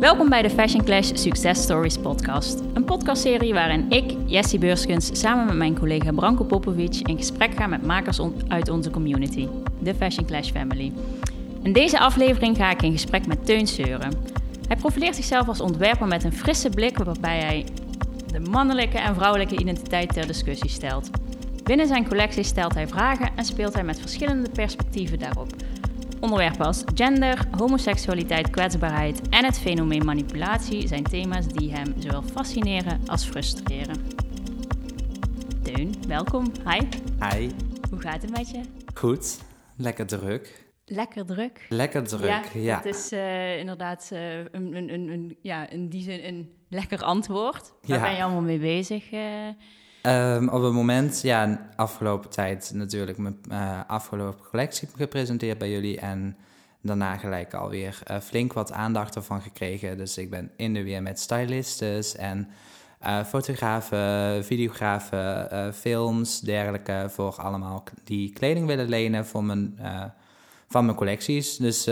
Welkom bij de Fashion Clash Success Stories podcast. Een podcastserie waarin ik, Jessie Beurskens, samen met mijn collega Branko Popovic in gesprek ga met makers uit onze community, de Fashion Clash Family. In deze aflevering ga ik in gesprek met Teun Seuren. Hij profileert zichzelf als ontwerper met een frisse blik waarbij hij de mannelijke en vrouwelijke identiteit ter discussie stelt. Binnen zijn collectie stelt hij vragen en speelt hij met verschillende perspectieven daarop. Onderwerpen als gender, homoseksualiteit, kwetsbaarheid en het fenomeen manipulatie zijn thema's die hem zowel fascineren als frustreren. Teun, welkom. Hi. Hi. Hoe gaat het met je? Goed. Lekker druk. Lekker druk. Lekker druk, ja. Het is uh, inderdaad uh, een, een, een, ja, in die zin een lekker antwoord. Waar ja. ben je allemaal mee bezig? Uh, Um, op het moment, ja, afgelopen tijd natuurlijk mijn uh, afgelopen collectie gepresenteerd bij jullie. En daarna gelijk alweer uh, flink wat aandacht ervan gekregen. Dus ik ben in de weer met stylistes en uh, fotografen, videografen, films, dergelijke. Voor allemaal die kleding willen lenen voor mijn, van mijn collecties. Dus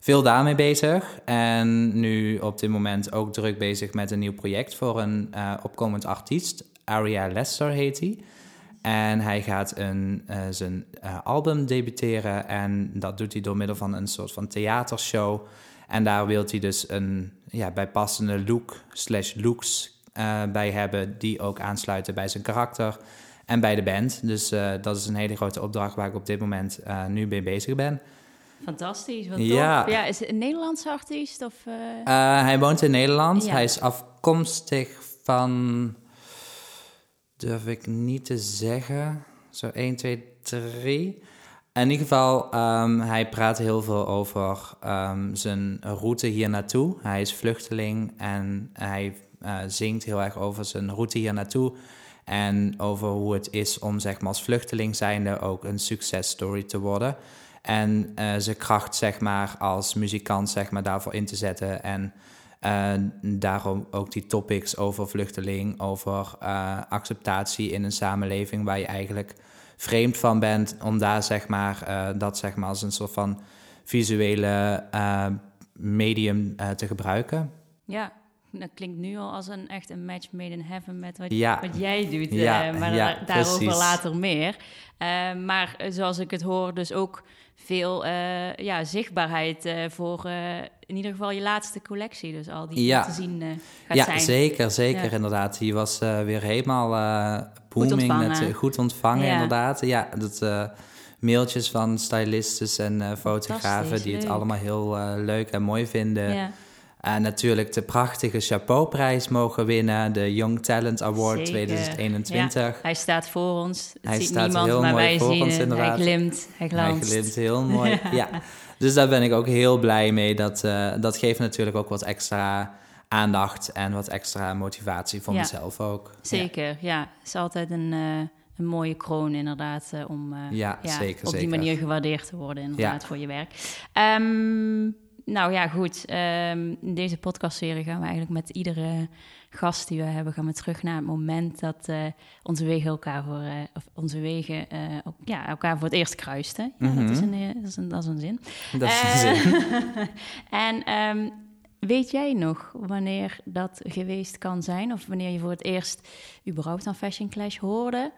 veel daarmee bezig. En nu op dit moment ook druk bezig met een nieuw project voor een opkomend artiest. Aria Lester heet hij. En hij gaat een, uh, zijn uh, album debuteren en dat doet hij door middel van een soort van theatershow. En daar wil hij dus een ja, bijpassende look slash looks uh, bij hebben die ook aansluiten bij zijn karakter en bij de band. Dus dat is een hele grote opdracht waar ik op dit moment nu mee bezig ben. Fantastisch, wat ja. ja. Is het een Nederlandse artiest? Of, hij woont in Nederland. Hij is afkomstig van durf ik niet te zeggen. Zo 1, 2, 3. In ieder geval, um, hij praat heel veel over um, zijn route hier naartoe. Hij is vluchteling en hij uh, zingt heel erg over zijn route hier naartoe. En over hoe het is om zeg maar, als vluchteling zijnde ook een successtory te worden. En uh, zijn kracht zeg maar, als muzikant zeg maar, daarvoor in te zetten. En uh, daarom ook die topics over vluchteling, over uh, acceptatie in een samenleving waar je eigenlijk vreemd van bent, om daar zeg maar, uh, dat zeg maar als een soort van visuele medium te gebruiken. Ja, dat klinkt nu al als een echt een match made in heaven met wat, ja. wat jij doet. Ja, maar ja, daarover later meer. maar zoals ik het hoor, dus ook veel uh, ja, zichtbaarheid voor in ieder geval je laatste collectie. Dus al die ja. te zien gaat ja, zijn. Zeker, zeker inderdaad. Die was weer helemaal booming. Goed ontvangen. Met, goed ontvangen inderdaad. Ja, dat mailtjes van stylistes en fotografen die het allemaal heel leuk en mooi vinden. Ja. En natuurlijk de prachtige Chapeauprijs mogen winnen, de Young Talent Award 2021. hij staat voor ons. Het hij ziet staat niemand, heel maar mooi wij voor zien ons inderdaad. Hij glimt, hij glanst. Hij glimt heel mooi, ja. Dus daar ben ik ook heel blij mee. Dat, uh, dat geeft natuurlijk ook wat extra aandacht en wat extra motivatie voor mezelf ook. Zeker, ja. Het is altijd een, uh, een mooie kroon inderdaad uh, om ja, zeker, op die manier gewaardeerd te worden inderdaad voor je werk. Um, nou ja, goed. Um, in deze podcastserie gaan we eigenlijk met iedere gast die we hebben, gaan we terug naar het moment dat uh, onze wegen elkaar voor, uh, of onze wegen uh, ja, elkaar voor het eerst kruisten. Ja, mm -hmm. dat, is een, dat, is een, dat is een zin. Dat is een zin. en um, weet jij nog wanneer dat geweest kan zijn? Of wanneer je voor het eerst überhaupt aan Fashion Clash hoorde?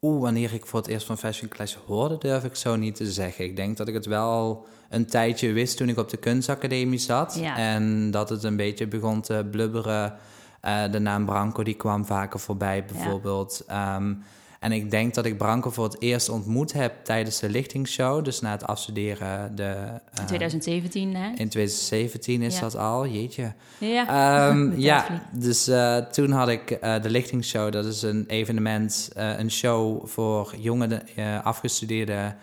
Oeh, wanneer ik voor het eerst van Fashion Clash hoorde, durf ik zo niet te zeggen. Ik denk dat ik het wel een tijdje wist toen ik op de kunstacademie zat. En dat het een beetje begon te blubberen. Uh, de naam Branco die kwam vaker voorbij bijvoorbeeld. Ja. Um, en ik denk dat ik Branko voor het eerst ontmoet heb tijdens de lichtingsshow. Dus na het afstuderen. De, in 2017, hè? In 2017 is dat al, jeetje. Ja, um, ja dus uh, toen had ik uh, de lichtingsshow. Dat is een evenement, een show voor jonge afgestudeerden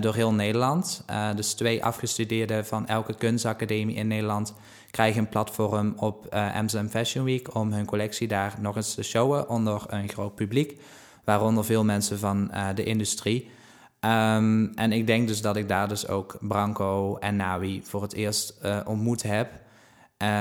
door heel Nederland. dus twee afgestudeerden van elke kunstacademie in Nederland krijgen een platform op Amsterdam Fashion Week... om hun collectie daar nog eens te showen onder een groot publiek waaronder veel mensen van uh, de industrie. Um, en ik denk dus dat ik daar dus ook Branco en Nawi voor het eerst uh, ontmoet heb.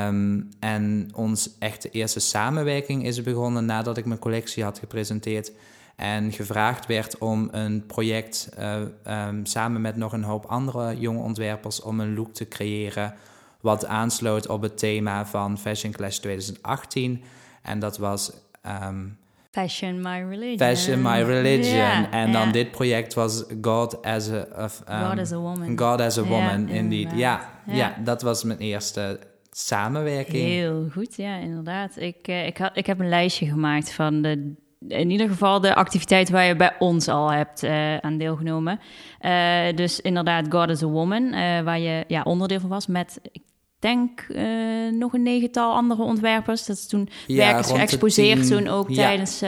Um, en ons echte eerste samenwerking is begonnen nadat ik mijn collectie had gepresenteerd en gevraagd werd om een project uh, um, samen met nog een hoop andere jonge ontwerpers om een look te creëren wat aansloot op het thema van Fashion Clash 2018. En dat was ehm, Fashion My Religion. Fashion My Religion. En dan dit project was God as a... Of, um, God as a Woman. God as a Woman, indeed. Ja, ja. Dat was mijn eerste samenwerking. Heel goed, ja, inderdaad. Ik, eh, ik, had, ik heb een lijstje gemaakt van de, in ieder geval de activiteiten waar je bij ons al hebt eh, aan deelgenomen. Eh, dus inderdaad, God is a Woman, waar je ja, onderdeel van was met, ik denk, eh, nog een negental andere ontwerpers. Dat is toen Ja, werk is rond de geëxposeerd, toen ook Ja. tijdens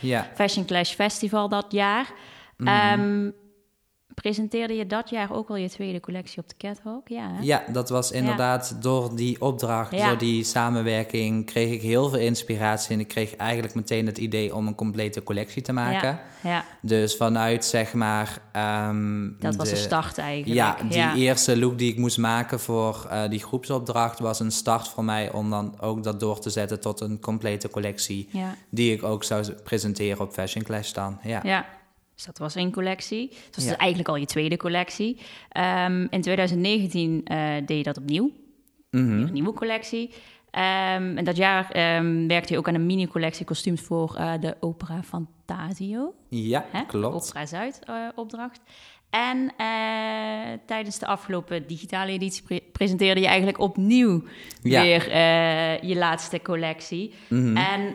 Ja. Fashion Clash Festival dat jaar. Mhm. Ehm, presenteerde je dat jaar ook al je tweede collectie op de Catwalk? Ja, hè? Ja, dat was inderdaad door die opdracht, Ja. door die samenwerking, kreeg ik heel veel inspiratie. En ik kreeg eigenlijk meteen het idee om een complete collectie te maken. ja. Dus vanuit zeg maar. ehm, dat was de start eigenlijk. Ja, die eerste look die ik moest maken voor eh, die groepsopdracht was een start voor mij om dan ook dat door te zetten tot een complete collectie. Die ik ook zou presenteren op Fashion Clash dan. Ja. Dus dat was één collectie. Het was Ja. dus eigenlijk al je tweede collectie. Ehm, in 2019 eh, deed je dat opnieuw, Mhm. een nieuwe collectie. Ehm, en dat jaar ehm, werkte je ook aan een mini-collectie kostuums voor eh, de Opera Fantasio. Ja, Hè? klopt. Opera Zuid eh, opdracht. En tijdens de afgelopen digitale editie pre- presenteerde je eigenlijk opnieuw Ja. weer je laatste collectie. Mhm. En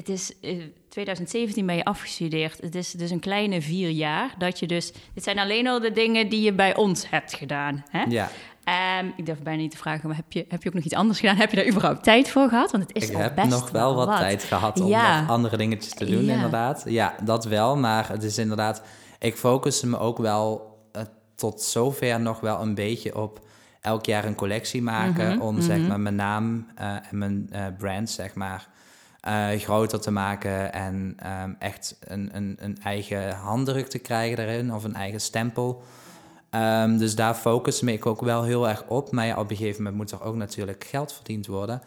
het is eh, 2017 ben je afgestudeerd. Het is dus een kleine vier jaar dat je dus. Dit zijn alleen al de dingen die je bij ons hebt gedaan. Hè? Ja, Ehm, ik durf bijna niet te vragen, maar heb je, heb je ook nog iets anders gedaan? Heb je daar überhaupt tijd voor gehad? Want het is ik al heb best nog wel wat, tijd gehad om Ja. nog andere dingetjes te doen, Ja. inderdaad. Ja, dat wel, maar het is inderdaad... Ik focus me ook wel eh, tot zover nog wel een beetje op elk jaar een collectie maken... Mhm, om zeg mhm. maar mijn naam eh, en mijn brand, zeg maar... eh, groter te maken en ehm, echt een, een, een eigen handdruk te krijgen daarin of een eigen stempel. Ehm, dus daar focus me ik ook wel heel erg op. Maar ja, op een gegeven moment moet er ook natuurlijk geld verdiend worden.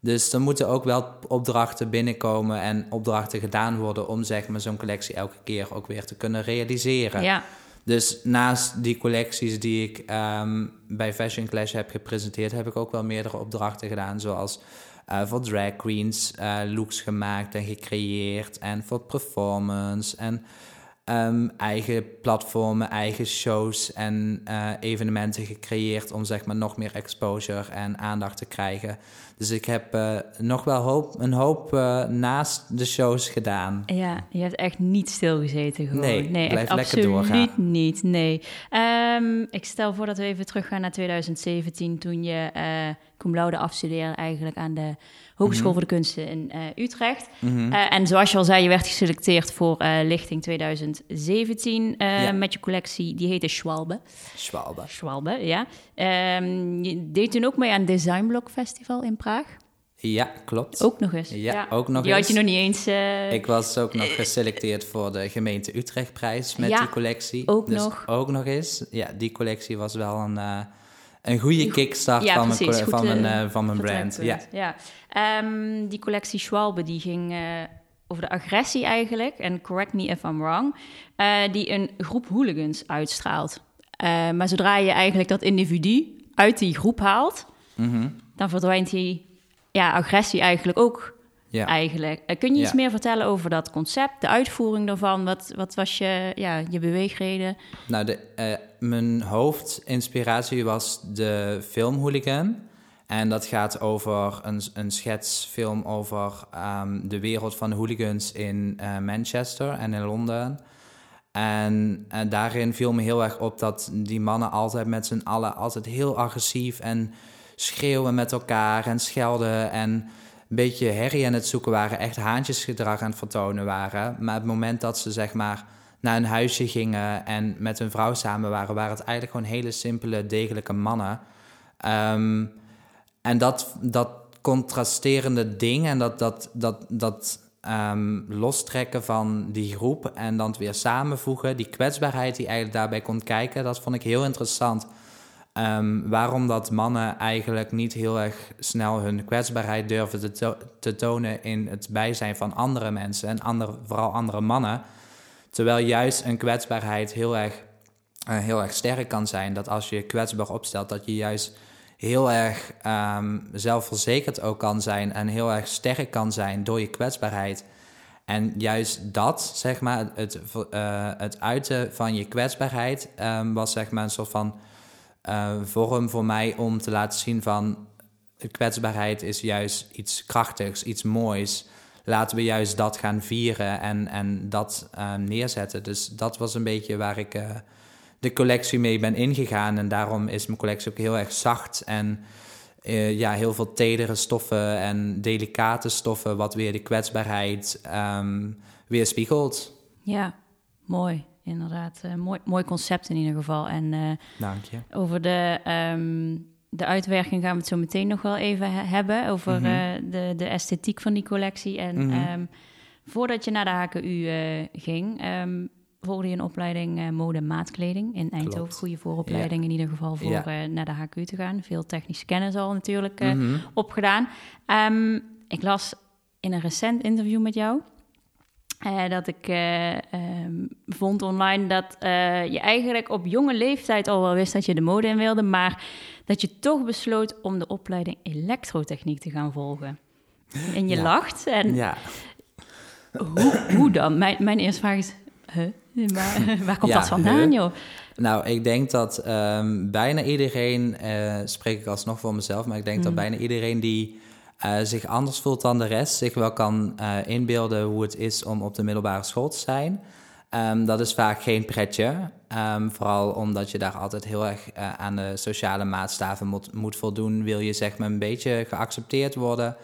Dus er moeten ook wel opdrachten binnenkomen en opdrachten gedaan worden om zeg maar, zo'n collectie elke keer ook weer te kunnen realiseren. Ja, Dus naast die collecties die ik ehm, bij Fashion Clash heb gepresenteerd, heb ik ook wel meerdere opdrachten gedaan. Zoals eh, voor drag queens eh, looks gemaakt en gecreëerd. En voor performance en ehm, eigen platformen, eigen shows en eh, evenementen gecreëerd om zeg maar nog meer exposure en aandacht te krijgen. Dus ik heb eh, nog wel hoop, een hoop eh, naast de shows gedaan. ja, je hebt echt niet stilgezeten gewoon. Nee, nee blijf echt lekker absoluut doorgaan. niet, nee. Ehm, ik stel voor dat we even teruggaan naar 2017, toen je cum laude afstudeerde eigenlijk aan de Hogeschool voor de Kunsten in eh, Utrecht. Mhm. Eh, en zoals je al zei, je werd geselecteerd voor eh, Lichting 2017 eh, Ja. met je collectie, die heette Schwalbe. Schwalbe. Schwalbe, ja. Ehm, je deed toen ook mee aan het Designblock Festival in Praag. Ja, klopt. Ook nog eens. Ja, ook nog Die had eens. je nog niet eens... Ik was ook nog geselecteerd voor de gemeente Utrechtprijs met Ja, die collectie. ook dus nog. Ook nog eens. Ja, die collectie was wel een, een goede kickstart Ja, van, precies. mijn, Goed, van, mijn, eh, eh, van mijn brand. Ja. ja. Ehm, die collectie Schwalbe die ging eh, over de agressie eigenlijk. En correct me if I'm wrong. die een groep hooligans uitstraalt. Maar zodra je eigenlijk dat individu uit die groep haalt... Mhm. dan verdwijnt die ja, agressie eigenlijk ook ja. eigenlijk. Eh, kun je iets Ja. meer vertellen over dat concept, de uitvoering daarvan? Wat, wat was je, ja, je beweegreden? Nou, de, eh, mijn hoofdinspiratie was de film Hooligan. En dat gaat over een, een schetsfilm over ehm, de wereld van de hooligans in eh, Manchester en in Londen. En, en daarin viel me heel erg op dat die mannen altijd met z'n allen altijd heel agressief en schreeuwen met elkaar en schelden en beetje herrie aan het zoeken waren, echt haantjesgedrag aan het vertonen waren. Maar het moment dat ze zeg maar naar een huisje gingen en met hun vrouw samen waren, waren het eigenlijk gewoon hele simpele, degelijke mannen. Ehm, en dat, dat contrasterende ding en dat, dat, dat, dat ehm, lostrekken van die groep en dan weer samenvoegen, die kwetsbaarheid die eigenlijk daarbij komt kijken, dat vond ik heel interessant. Ehm, waarom dat mannen eigenlijk niet heel erg snel hun kwetsbaarheid durven te, to- te tonen in het bijzijn van andere mensen en vooral andere mannen. Terwijl juist een kwetsbaarheid heel erg, eh, heel erg sterk kan zijn. Dat als je kwetsbaar opstelt, dat je juist heel erg ehm, zelfverzekerd ook kan zijn en heel erg sterk kan zijn door je kwetsbaarheid. En juist dat, zeg maar, het, uh, het uiten van je kwetsbaarheid um, was zeg maar een soort van uh, vorm voor mij om te laten zien van kwetsbaarheid is juist iets krachtigs, iets moois. Laten we juist dat gaan vieren en, en dat uh, neerzetten. Dus dat was een beetje waar ik uh, de collectie mee ben ingegaan. En daarom is mijn collectie ook heel erg zacht en ja, heel veel tedere stoffen en delicate stoffen, wat weer de kwetsbaarheid um, weerspiegelt. Ja, mooi. Inderdaad, mooi, mooi concept in ieder geval. En Dank je. over de um, de uitwerking gaan we het zo meteen nog wel even hebben. Over mm -hmm. uh, de, de esthetiek van die collectie. En mm -hmm. um, voordat je naar de HKU ging, um, volgde je een opleiding mode en maatkleding in Eindhoven. Klopt. Goede vooropleiding ja. in ieder geval voor ja. naar de HKU te gaan. Veel technische kennis al natuurlijk mm -hmm. opgedaan. Ik las in een recent interview met jou... Uh, dat ik uh, um, vond online dat uh, je eigenlijk op jonge leeftijd al wel wist dat je de mode in wilde, maar dat je toch besloot om de opleiding elektrotechniek te gaan volgen. En je ja. lacht. En ja. hoe, hoe dan? Mijn, mijn eerste vraag is, huh? waar, waar komt Ja, dat vandaan, joh? Nou, ik denk dat ehm, bijna iedereen, eh, spreek ik alsnog voor mezelf, maar ik denk dat Mm. bijna iedereen die eh, zich anders voelt dan de rest, zich wel kan eh, inbeelden hoe het is om op de middelbare school te zijn. Ehm, dat is vaak geen pretje, Ehm, vooral omdat je daar altijd heel erg eh, aan de sociale maatstaven moet, moet voldoen. Wil je zeg maar een beetje geaccepteerd worden.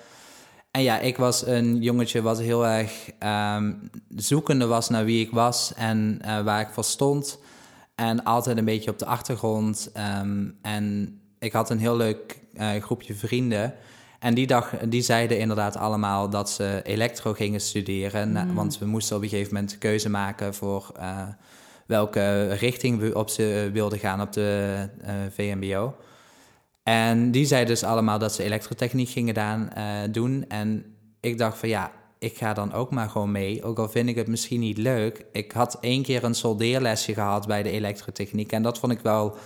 En ja, ik was een jongetje wat heel erg ehm, zoekende was naar wie ik was en waar ik voor stond. En altijd een beetje op de achtergrond. En ik had een heel leuk groepje vrienden. En die, dag, die zeiden inderdaad allemaal dat ze elektro gingen studeren. Na- Mm. want we moesten op een gegeven moment keuze maken voor eh, welke richting we op ze wilden gaan op de eh, VMBO. En die zeiden dus allemaal dat ze elektrotechniek gingen daan, eh, doen. En ik dacht van ja, ik ga dan ook maar gewoon mee. Ook al vind ik het misschien niet leuk. Ik had één keer een soldeerlesje gehad bij de elektrotechniek. En dat vond ik wel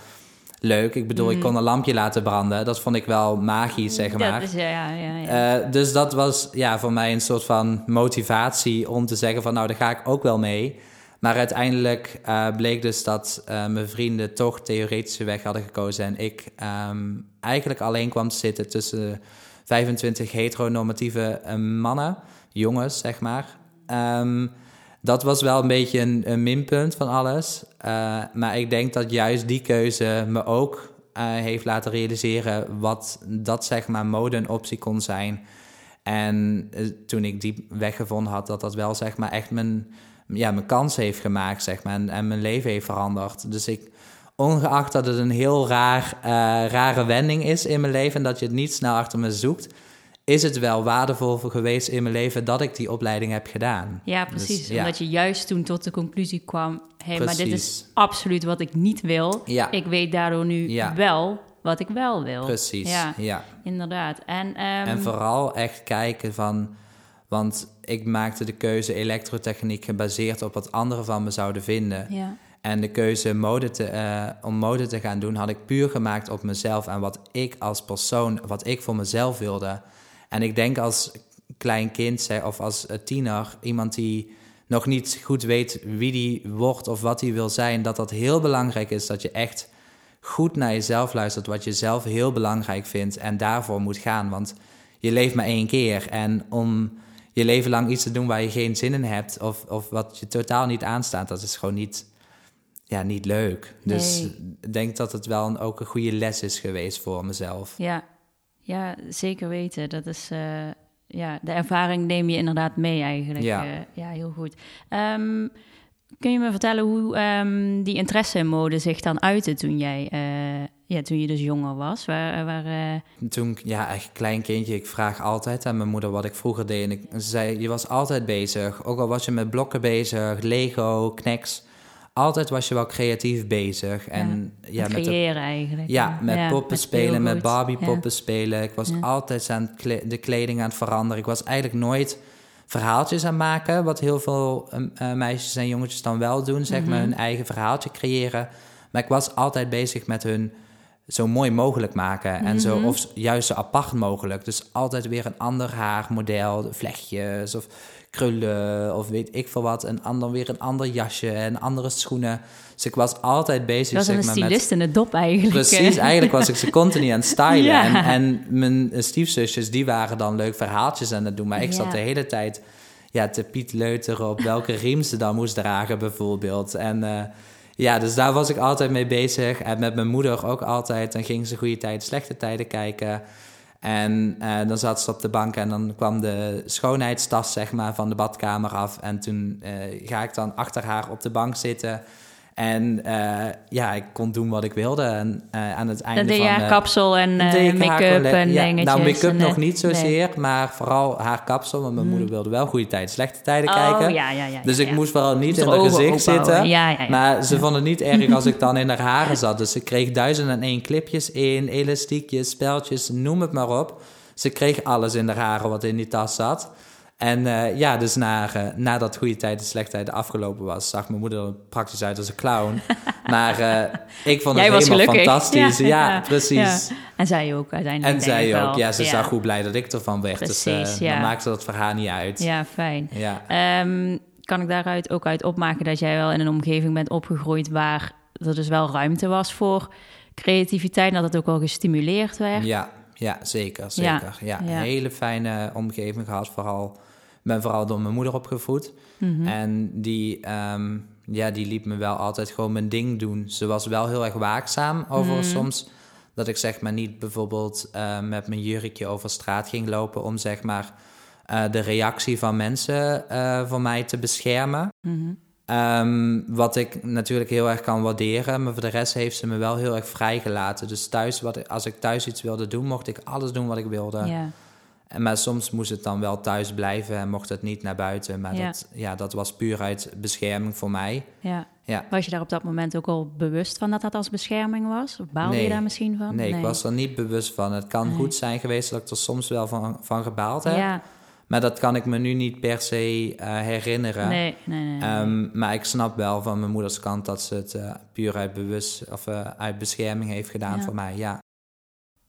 leuk. Ik bedoel, ik Mm. kon een lampje laten branden. Dat vond ik wel magisch, zeg maar. Dat is, ja, ja, ja. Eh, dus dat was ja, voor mij een soort van motivatie om te zeggen van nou, daar ga ik ook wel mee. Maar uiteindelijk eh, bleek dus dat eh, mijn vrienden toch theoretische weg hadden gekozen en ik ehm, eigenlijk alleen kwam te zitten tussen 25 heteronormatieve mannen, jongens zeg maar. Ehm, dat was wel een beetje een, minpunt van alles. Eh, maar ik denk dat juist die keuze me ook eh, heeft laten realiseren wat dat zeg maar mode een optie kon zijn. En eh, toen ik die weg gevonden had, dat dat wel zeg maar echt mijn, ja, mijn kans heeft gemaakt, zeg maar, en, mijn leven heeft veranderd. Dus ik, ongeacht dat het een heel raar, rare wending is in mijn leven en dat je het niet snel achter me zoekt, is het wel waardevol voor geweest in mijn leven dat ik die opleiding heb gedaan. Ja, precies. Dus, ja. Omdat je juist toen tot de conclusie kwam... hé, maar dit is Precies. absoluut wat ik niet wil. Ja. Ik weet daardoor nu Ja. wel wat ik wel wil. Precies, Ja, ja. inderdaad. En, ehm, En vooral echt kijken van... Want ik maakte de keuze elektrotechniek gebaseerd op wat anderen van me zouden vinden. Ja, En de keuze mode te, eh, om mode te gaan doen had ik puur gemaakt op mezelf en wat ik als persoon, wat ik voor mezelf wilde. En ik denk als klein kind of als eh, tiener, iemand die nog niet goed weet wie die wordt of wat hij wil zijn, dat dat heel belangrijk is dat je echt goed naar jezelf luistert, wat je zelf heel belangrijk vindt en daarvoor moet gaan. Want je leeft maar één keer en om je leven lang iets te doen waar je geen zin in hebt of, of wat je totaal niet aanstaat, dat is gewoon niet, ja, niet leuk. Dus Nee. ik denk dat het wel een, ook een goede les is geweest voor mezelf. ja. Ja, zeker weten. Dat is... eh, ja, de ervaring neem je inderdaad mee eigenlijk. Ja. Eh, ja heel goed. Ehm, kun je me vertellen hoe ehm, die interesse in mode zich dan uitte toen jij... eh, ja, toen je dus jonger was? Waar, waar, Toen, ja, echt klein kindje, ik vraag altijd aan mijn moeder wat ik vroeger deed. En ik, ze zei, je was altijd bezig. Ook al was je met blokken bezig, Lego, Knacks. Altijd was je wel creatief bezig. En ja, met de creëren eigenlijk. Ja, met poppen spelen, met. Barbie Ja. poppen spelen. Ik was altijd aan kle- de kleding aan het veranderen. Ik was eigenlijk nooit verhaaltjes aan maken, wat heel veel um, eh, meisjes en jongetjes dan wel doen, zeg maar, Mhm. hun eigen verhaaltje creëren. Maar ik was altijd bezig met hun zo mooi mogelijk maken. En zo, Mhm. of juist zo apart mogelijk. Dus altijd weer een ander haarmodel, vlechtjes of krullen of weet ik veel wat. En dan weer een ander jasje en andere schoenen. Dus ik was altijd bezig Dat was zeg een maar, met... stylist in de dop eigenlijk. Precies, eigenlijk was ik ze continu aan het stylen. Ja. En, en mijn stiefzusjes, die waren dan leuk verhaaltjes aan het doen. Maar ik Ja. zat de hele tijd ja, te Piet Leuteren op welke riem ze dan moest dragen bijvoorbeeld. En eh, ja, dus daar was ik altijd mee bezig. En met mijn moeder ook altijd. Dan ging ze goede tijden, slechte tijden kijken. En eh, dan zat ze op de bank en dan kwam de schoonheidstas zeg maar, van de badkamer af. En toen eh, ga ik dan achter haar op de bank zitten. En eh, ja, ik kon doen wat ik wilde. En eh, aan het einde Dan deed je van... haar kapsel en eh, make-up en ja, dingetjes. Nou, make-up nog niet nee. zozeer, maar vooral haar kapsel. Want mijn moeder wilde wel goede tijden, slechte tijden Oh, kijken. ja, ja, ja. Dus ik moest vooral niet in haar gezicht zitten. Maar ze vonden het niet erg als ik dan in haar haren zat. Dus ze kreeg duizend en één clipjes in, elastiekjes, speltjes, noem het maar op. Ze kreeg alles in haar haren wat in die tas zat. En eh, ja, dus na, eh, nadat goede tijden, slechte tijden afgelopen was, zag mijn moeder er praktisch uit als een clown. maar eh, ik vond het helemaal gelukkig. fantastisch. Ja, Ja, ja, precies. ja. En zij ook uiteindelijk. En zij ook. wel. Ja, ze zag hoe blij dat ik ervan werd. dus Precies, ja. dan maakte dat verhaal niet uit. Ja, fijn. Ja. Ehm, kan ik daaruit ook uit opmaken dat jij wel in een omgeving bent opgegroeid waar er dus wel ruimte was voor creativiteit en dat het ook wel gestimuleerd werd? Ja, ja, zeker, zeker. Ja, hele fijne omgeving gehad. Vooral, ben vooral door mijn moeder opgevoed. Mhm. En die, ehm, ja, die liet me wel altijd gewoon mijn ding doen. Ze was wel heel erg waakzaam over Mhm. soms... dat ik zeg maar niet bijvoorbeeld eh, met mijn jurkje over straat ging lopen... om zeg maar eh, de reactie van mensen eh, voor mij te beschermen. Mhm. Ehm, wat ik natuurlijk heel erg kan waarderen, maar voor de rest heeft ze me wel heel erg vrijgelaten. Dus thuis, wat als ik thuis iets wilde doen, mocht ik alles doen wat ik wilde. Ja. En, maar soms moest het dan wel thuis blijven en mocht het niet naar buiten. Maar Ja. Dat, ja, dat was puur uit bescherming voor mij. ja. Ja. Was je daar op dat moment ook al bewust van dat dat als bescherming was? Of baalde je daar misschien van? Nee, ik was er niet bewust van. Het kan Nee. goed zijn geweest dat ik er soms wel van, van gebaald heb. Ja, Maar dat kan ik me nu niet per se eh, herinneren. nee, nee, nee. nee. Ehm, maar ik snap wel van mijn moeders kant dat ze het eh, puur uit bewust of eh, uit bescherming heeft gedaan Ja. voor mij. Ja.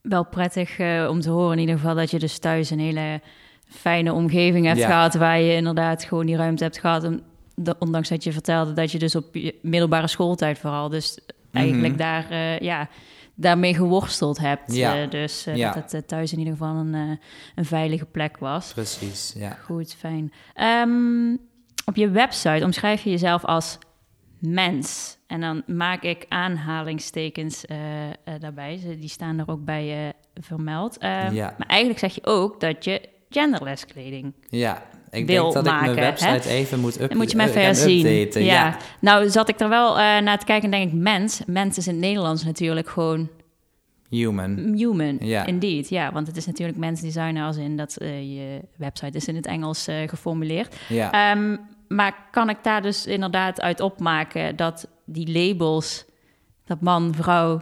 wel prettig om te horen in ieder geval dat je dus thuis een hele fijne omgeving hebt Ja. gehad waar je inderdaad gewoon die ruimte hebt gehad. De- ondanks dat je vertelde dat je dus op je middelbare schooltijd vooral dus eigenlijk Mhm. daar eh, ja daarmee geworsteld hebt. Ja. Eh, dus eh, Ja. dat het eh, thuis in ieder geval een, een veilige plek was. Precies, ja. Goed, fijn. Ehm, op je website omschrijf je jezelf als mens. En dan maak ik aanhalingstekens daarbij. Ze- Die staan er ook bij eh, vermeld. Ehm, Ja. Maar eigenlijk zeg je ook dat je genderless kleding... Ja, ik Wil denk dat ik maken, mijn website even moet up Dan moet je eh, even gaan herzien. updaten. Ja. Nou, zat ik er wel eh, naar te kijken en denk ik... mens, mens is in het Nederlands natuurlijk gewoon human. human. Ja. Indeed, ja. Want het is natuurlijk mens designer als in dat eh, je website is in het Engels eh, geformuleerd. Ja. Ehm, maar kan ik daar dus inderdaad uit opmaken dat die labels, dat man, vrouw,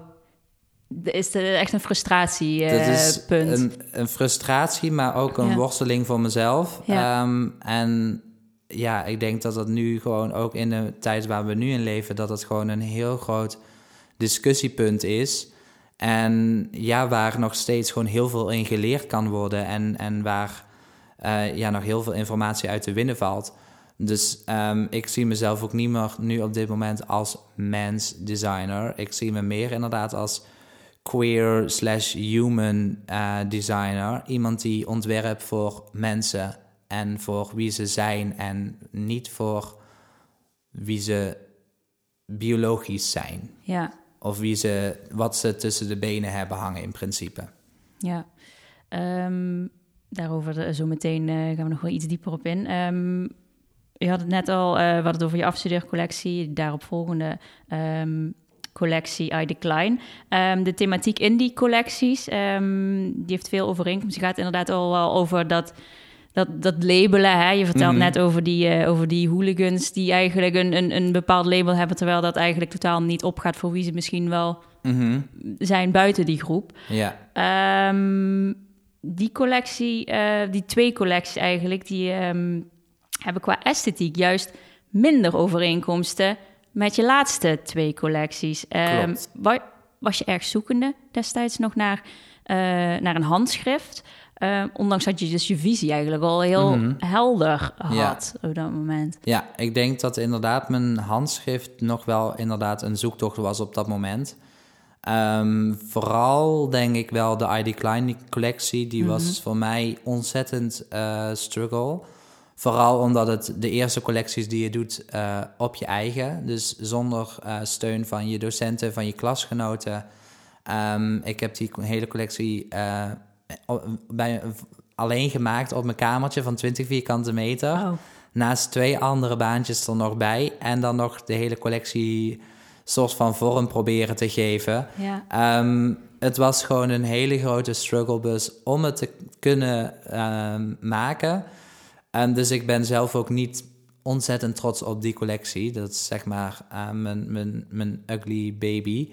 is er echt een frustratiepunt? dat is een, een frustratie, maar ook een Ja. worsteling voor mezelf. Ja. Ehm, en ja, ik denk dat dat nu gewoon ook in de tijd waar we nu in leven, dat het gewoon een heel groot discussiepunt is. En ja, waar nog steeds gewoon heel veel in geleerd kan worden en, en waar eh, ja, nog heel veel informatie uit te winnen valt. Dus ehm, ik zie mezelf ook niet meer nu op dit moment als mens designer. Ik zie me meer inderdaad als queer slash human eh, designer. Iemand die ontwerpt voor mensen en voor wie ze zijn en niet voor wie ze biologisch zijn. Ja, Of wie ze, wat ze tussen de benen hebben hangen in principe. ja. Ehm, daarover de- zo meteen eh, gaan we nog wel iets dieper op in. Ehm, je had het net al, eh we hadden het over je afstudeercollectie, daarop volgende ehm, collectie I Decline. Ehm, de thematiek in die collecties, ehm, die heeft veel overeenkomst. Die gaat inderdaad al wel over dat, dat, dat labelen. Hè? Je vertelt Mhm. net over die, eh, over die hooligans die eigenlijk een, een, een bepaald label hebben, terwijl dat eigenlijk totaal niet opgaat voor wie ze misschien wel Mhm. zijn buiten die groep. Ja, Ehm, die collectie, eh, die twee collecties eigenlijk, die hebben qua esthetiek juist minder overeenkomsten met je laatste twee collecties. Ehm, was je erg zoekende destijds nog naar, eh, naar een handschrift. Uh, ondanks dat je dus je visie eigenlijk al heel mhm. helder had op dat moment. Ja, ik denk dat inderdaad mijn handschrift nog wel inderdaad een zoektocht was op dat moment. Um, vooral denk ik wel de ID Klein collectie, die was mhm. voor mij ontzettend uh, struggle. Vooral omdat het de eerste collecties die je doet uh, op je eigen, dus zonder uh, steun van je docenten, van je klasgenoten. Um, ik heb die hele collectie bij, alleen gemaakt op mijn kamertje van 20 vierkante meter. Oh. Naast twee andere baantjes er nog bij. En dan nog de hele collectie soort van vorm proberen te geven. Ja. Ehm, het was gewoon een hele grote struggle bus om het te kunnen ehm, maken. Dus ik ben zelf ook niet ontzettend trots op die collectie. Dat is zeg maar uh, mijn, mijn, mijn ugly baby.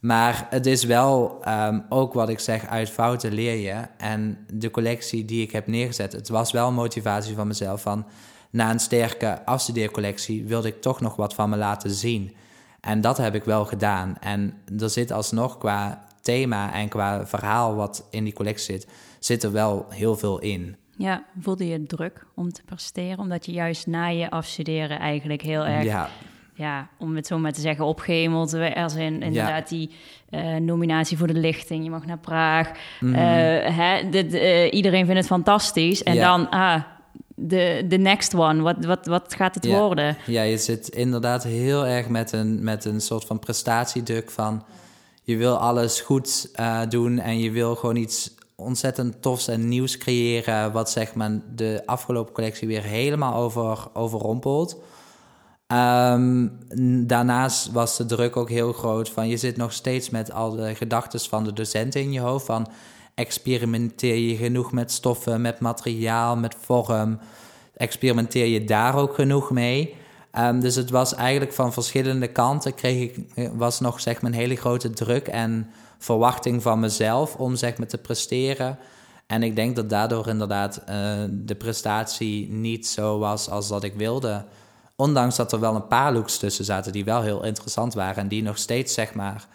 Maar het is wel ehm, ook wat ik zeg, uit fouten leer je. En de collectie die ik heb neergezet, het was wel motivatie van mezelf. Van na een sterke afstudeercollectie wilde ik toch nog wat van me laten zien. En dat heb ik wel gedaan. En er zit alsnog qua thema en qua verhaal wat in die collectie zit, zit er wel heel veel in. Ja, voelde je druk om te presteren? Omdat je juist na je afstuderen eigenlijk heel erg... Ja ja, om het zo maar te zeggen, opgehemeld. Als in inderdaad die uh, nominatie voor de lichting. Je mag naar Praag. Mm hè, dit, uh, iedereen vindt het fantastisch. En dan, ah, de, de next one. Wat, wat, wat gaat het worden? Ja, je zit inderdaad heel erg met een, met een soort van prestatiedruk van... Je wil alles goed doen en je wil gewoon iets ontzettend tofs en nieuws creëren... wat zeg maar de afgelopen collectie weer helemaal over, overrompelt... Um, daarnaast was de druk ook heel groot van je zit nog steeds met al de gedachten van de docenten in je hoofd van experimenteer je genoeg met stoffen, met materiaal, met vorm, experimenteer je daar ook genoeg mee. Um, dus het was eigenlijk van verschillende kanten kreeg ik, was nog zeg maar een hele grote druk en verwachting van mezelf om zeg maar te presteren. En ik denk dat daardoor inderdaad uh, de prestatie niet zo was als dat ik wilde. Ondanks dat er wel een paar looks tussen zaten die wel heel interessant waren. En die nog steeds, zeg maar,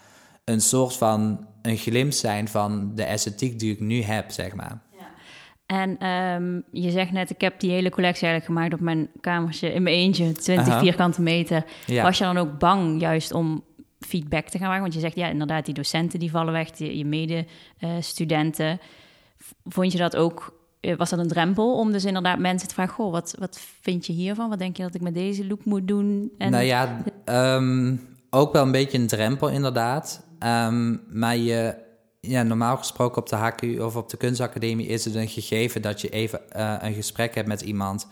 een soort van een glimp zijn van de esthetiek die ik nu heb, zeg maar. Ja. En um, je zegt net, ik heb die hele collectie eigenlijk gemaakt op mijn kamertje in mijn eentje, 20 vierkante meter. Ja. Was je dan ook bang juist om feedback te gaan maken? Want je zegt, ja, inderdaad, die docenten die vallen weg, die, je medestudenten. Vond je dat ook eh, was dat een drempel om dus inderdaad mensen te vragen: Goh, wat, wat vind je hiervan? Wat denk je dat ik met deze look moet doen? En... Nou ja, ehm, ook wel een beetje een drempel inderdaad. Ehm, maar je, ja, normaal gesproken op de HQ of op de kunstacademie is het een gegeven dat je even uh, een gesprek hebt met iemand.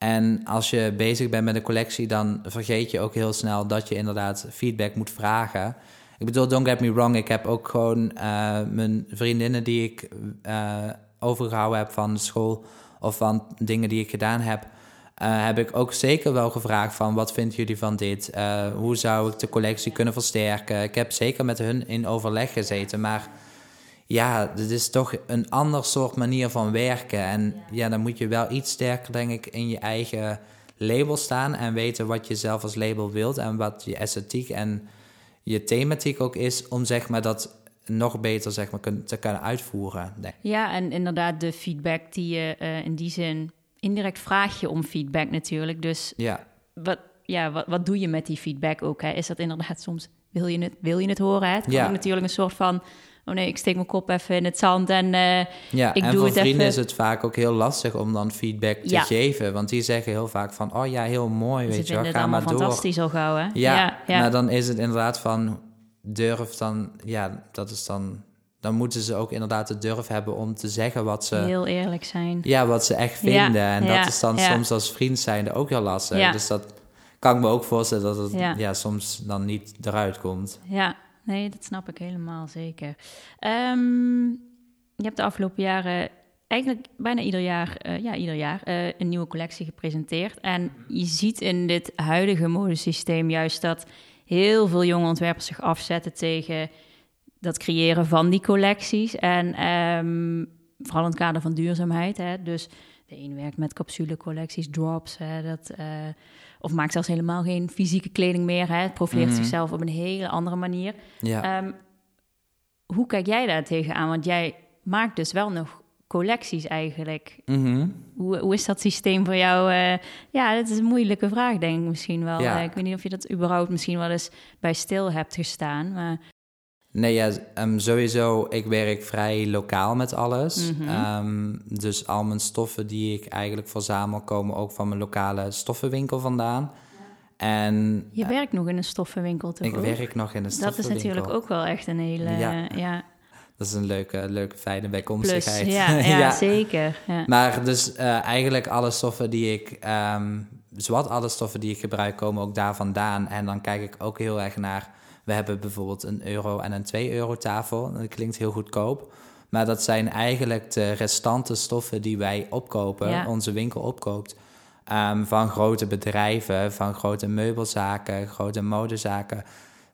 En als je bezig bent met een collectie, dan vergeet je ook heel snel dat je inderdaad feedback moet vragen. Ik bedoel, don't get me wrong, ik heb ook gewoon uh, mijn vriendinnen die ik overgehouden heb van de school of van dingen die ik gedaan heb, uh, heb ik ook zeker wel gevraagd van wat vinden jullie van dit? Hoe zou ik de collectie kunnen versterken? Ik heb zeker met hun in overleg gezeten, maar ja, dit is toch een ander soort manier van werken. En ja, dan moet je wel iets sterker, denk ik, in je eigen label staan en weten wat je zelf als label wilt en wat je esthetiek en je thematiek ook is om zeg maar dat nog beter zeg maar, te kunnen uitvoeren. Ja, en inderdaad de feedback die je uh, in die zin... Indirect vraag je om feedback natuurlijk. Dus ja. Wat, ja, wat, wat doe je met die feedback ook? Hè? Is dat inderdaad soms... Wil je het, wil je het horen? Hè? Het kan ja. natuurlijk een soort van... Oh nee, ik steek mijn kop even in het zand en uh, ja, ik en doe voor vrienden is het vaak ook heel lastig om dan feedback te ja. geven. Want die zeggen heel vaak van... Oh ja, heel mooi, weet je wel, ga maar door. fantastisch al gauw, hè? Ja, ja, maar dan is het inderdaad van durf dan, ja, dat is dan, dan moeten ze ook inderdaad de durf hebben om te zeggen wat ze. Heel eerlijk zijn. Ja, wat ze echt vinden. en dat is dan soms als vriend zijnde ook heel lastig. Dus dat kan ik me ook voorstellen dat het ja. soms dan niet eruit komt. Ja, nee, dat snap ik helemaal zeker. Um, je hebt de afgelopen jaren eigenlijk bijna ieder jaar, uh, ja, ieder jaar uh, een nieuwe collectie gepresenteerd. En je ziet in dit huidige modesysteem juist dat heel veel jonge ontwerpers zich afzetten tegen dat creëren van die collecties. En um, vooral in het kader van duurzaamheid. Hè. Dus de een werkt met capsulecollecties, drops. Hè, dat, uh, of maakt zelfs helemaal geen fysieke kleding meer. Hè. Het profileert mm -hmm. zichzelf op een hele andere manier. Ja. Um, hoe kijk jij daar tegenaan? Want jij maakt dus wel nog collecties eigenlijk. Mhm. Hoe, hoe is dat systeem voor jou? eh? ja, dat is een moeilijke vraag, denk ik misschien wel. Ja. Eh, ik weet niet of je dat überhaupt misschien wel eens bij stil hebt gestaan. Maar Nee, ja, ehm, sowieso, ik werk vrij lokaal met alles. Mhm. Ehm, dus al mijn stoffen die ik eigenlijk verzamel, komen ook van mijn lokale stoffenwinkel vandaan. En je werkt nog in een stoffenwinkel, toch? ik ook? werk nog in een Dat is stoffenwinkel. natuurlijk ook wel echt een hele... Ja. ja. Dat is een leuke, leuke fijne plus. bijkomstigheid. Ja, ja, zeker. Ja. Maar dus eh, eigenlijk alle stoffen die ik, ehm zowat alle stoffen die ik gebruik, komen ook daar vandaan. En dan kijk ik ook heel erg naar, we hebben bijvoorbeeld een euro en een 2 euro tafel. Dat klinkt heel goedkoop. Maar dat zijn eigenlijk de restante stoffen die wij opkopen, Ja. onze winkel opkoopt. ehm, van grote bedrijven, van grote meubelzaken, grote modezaken.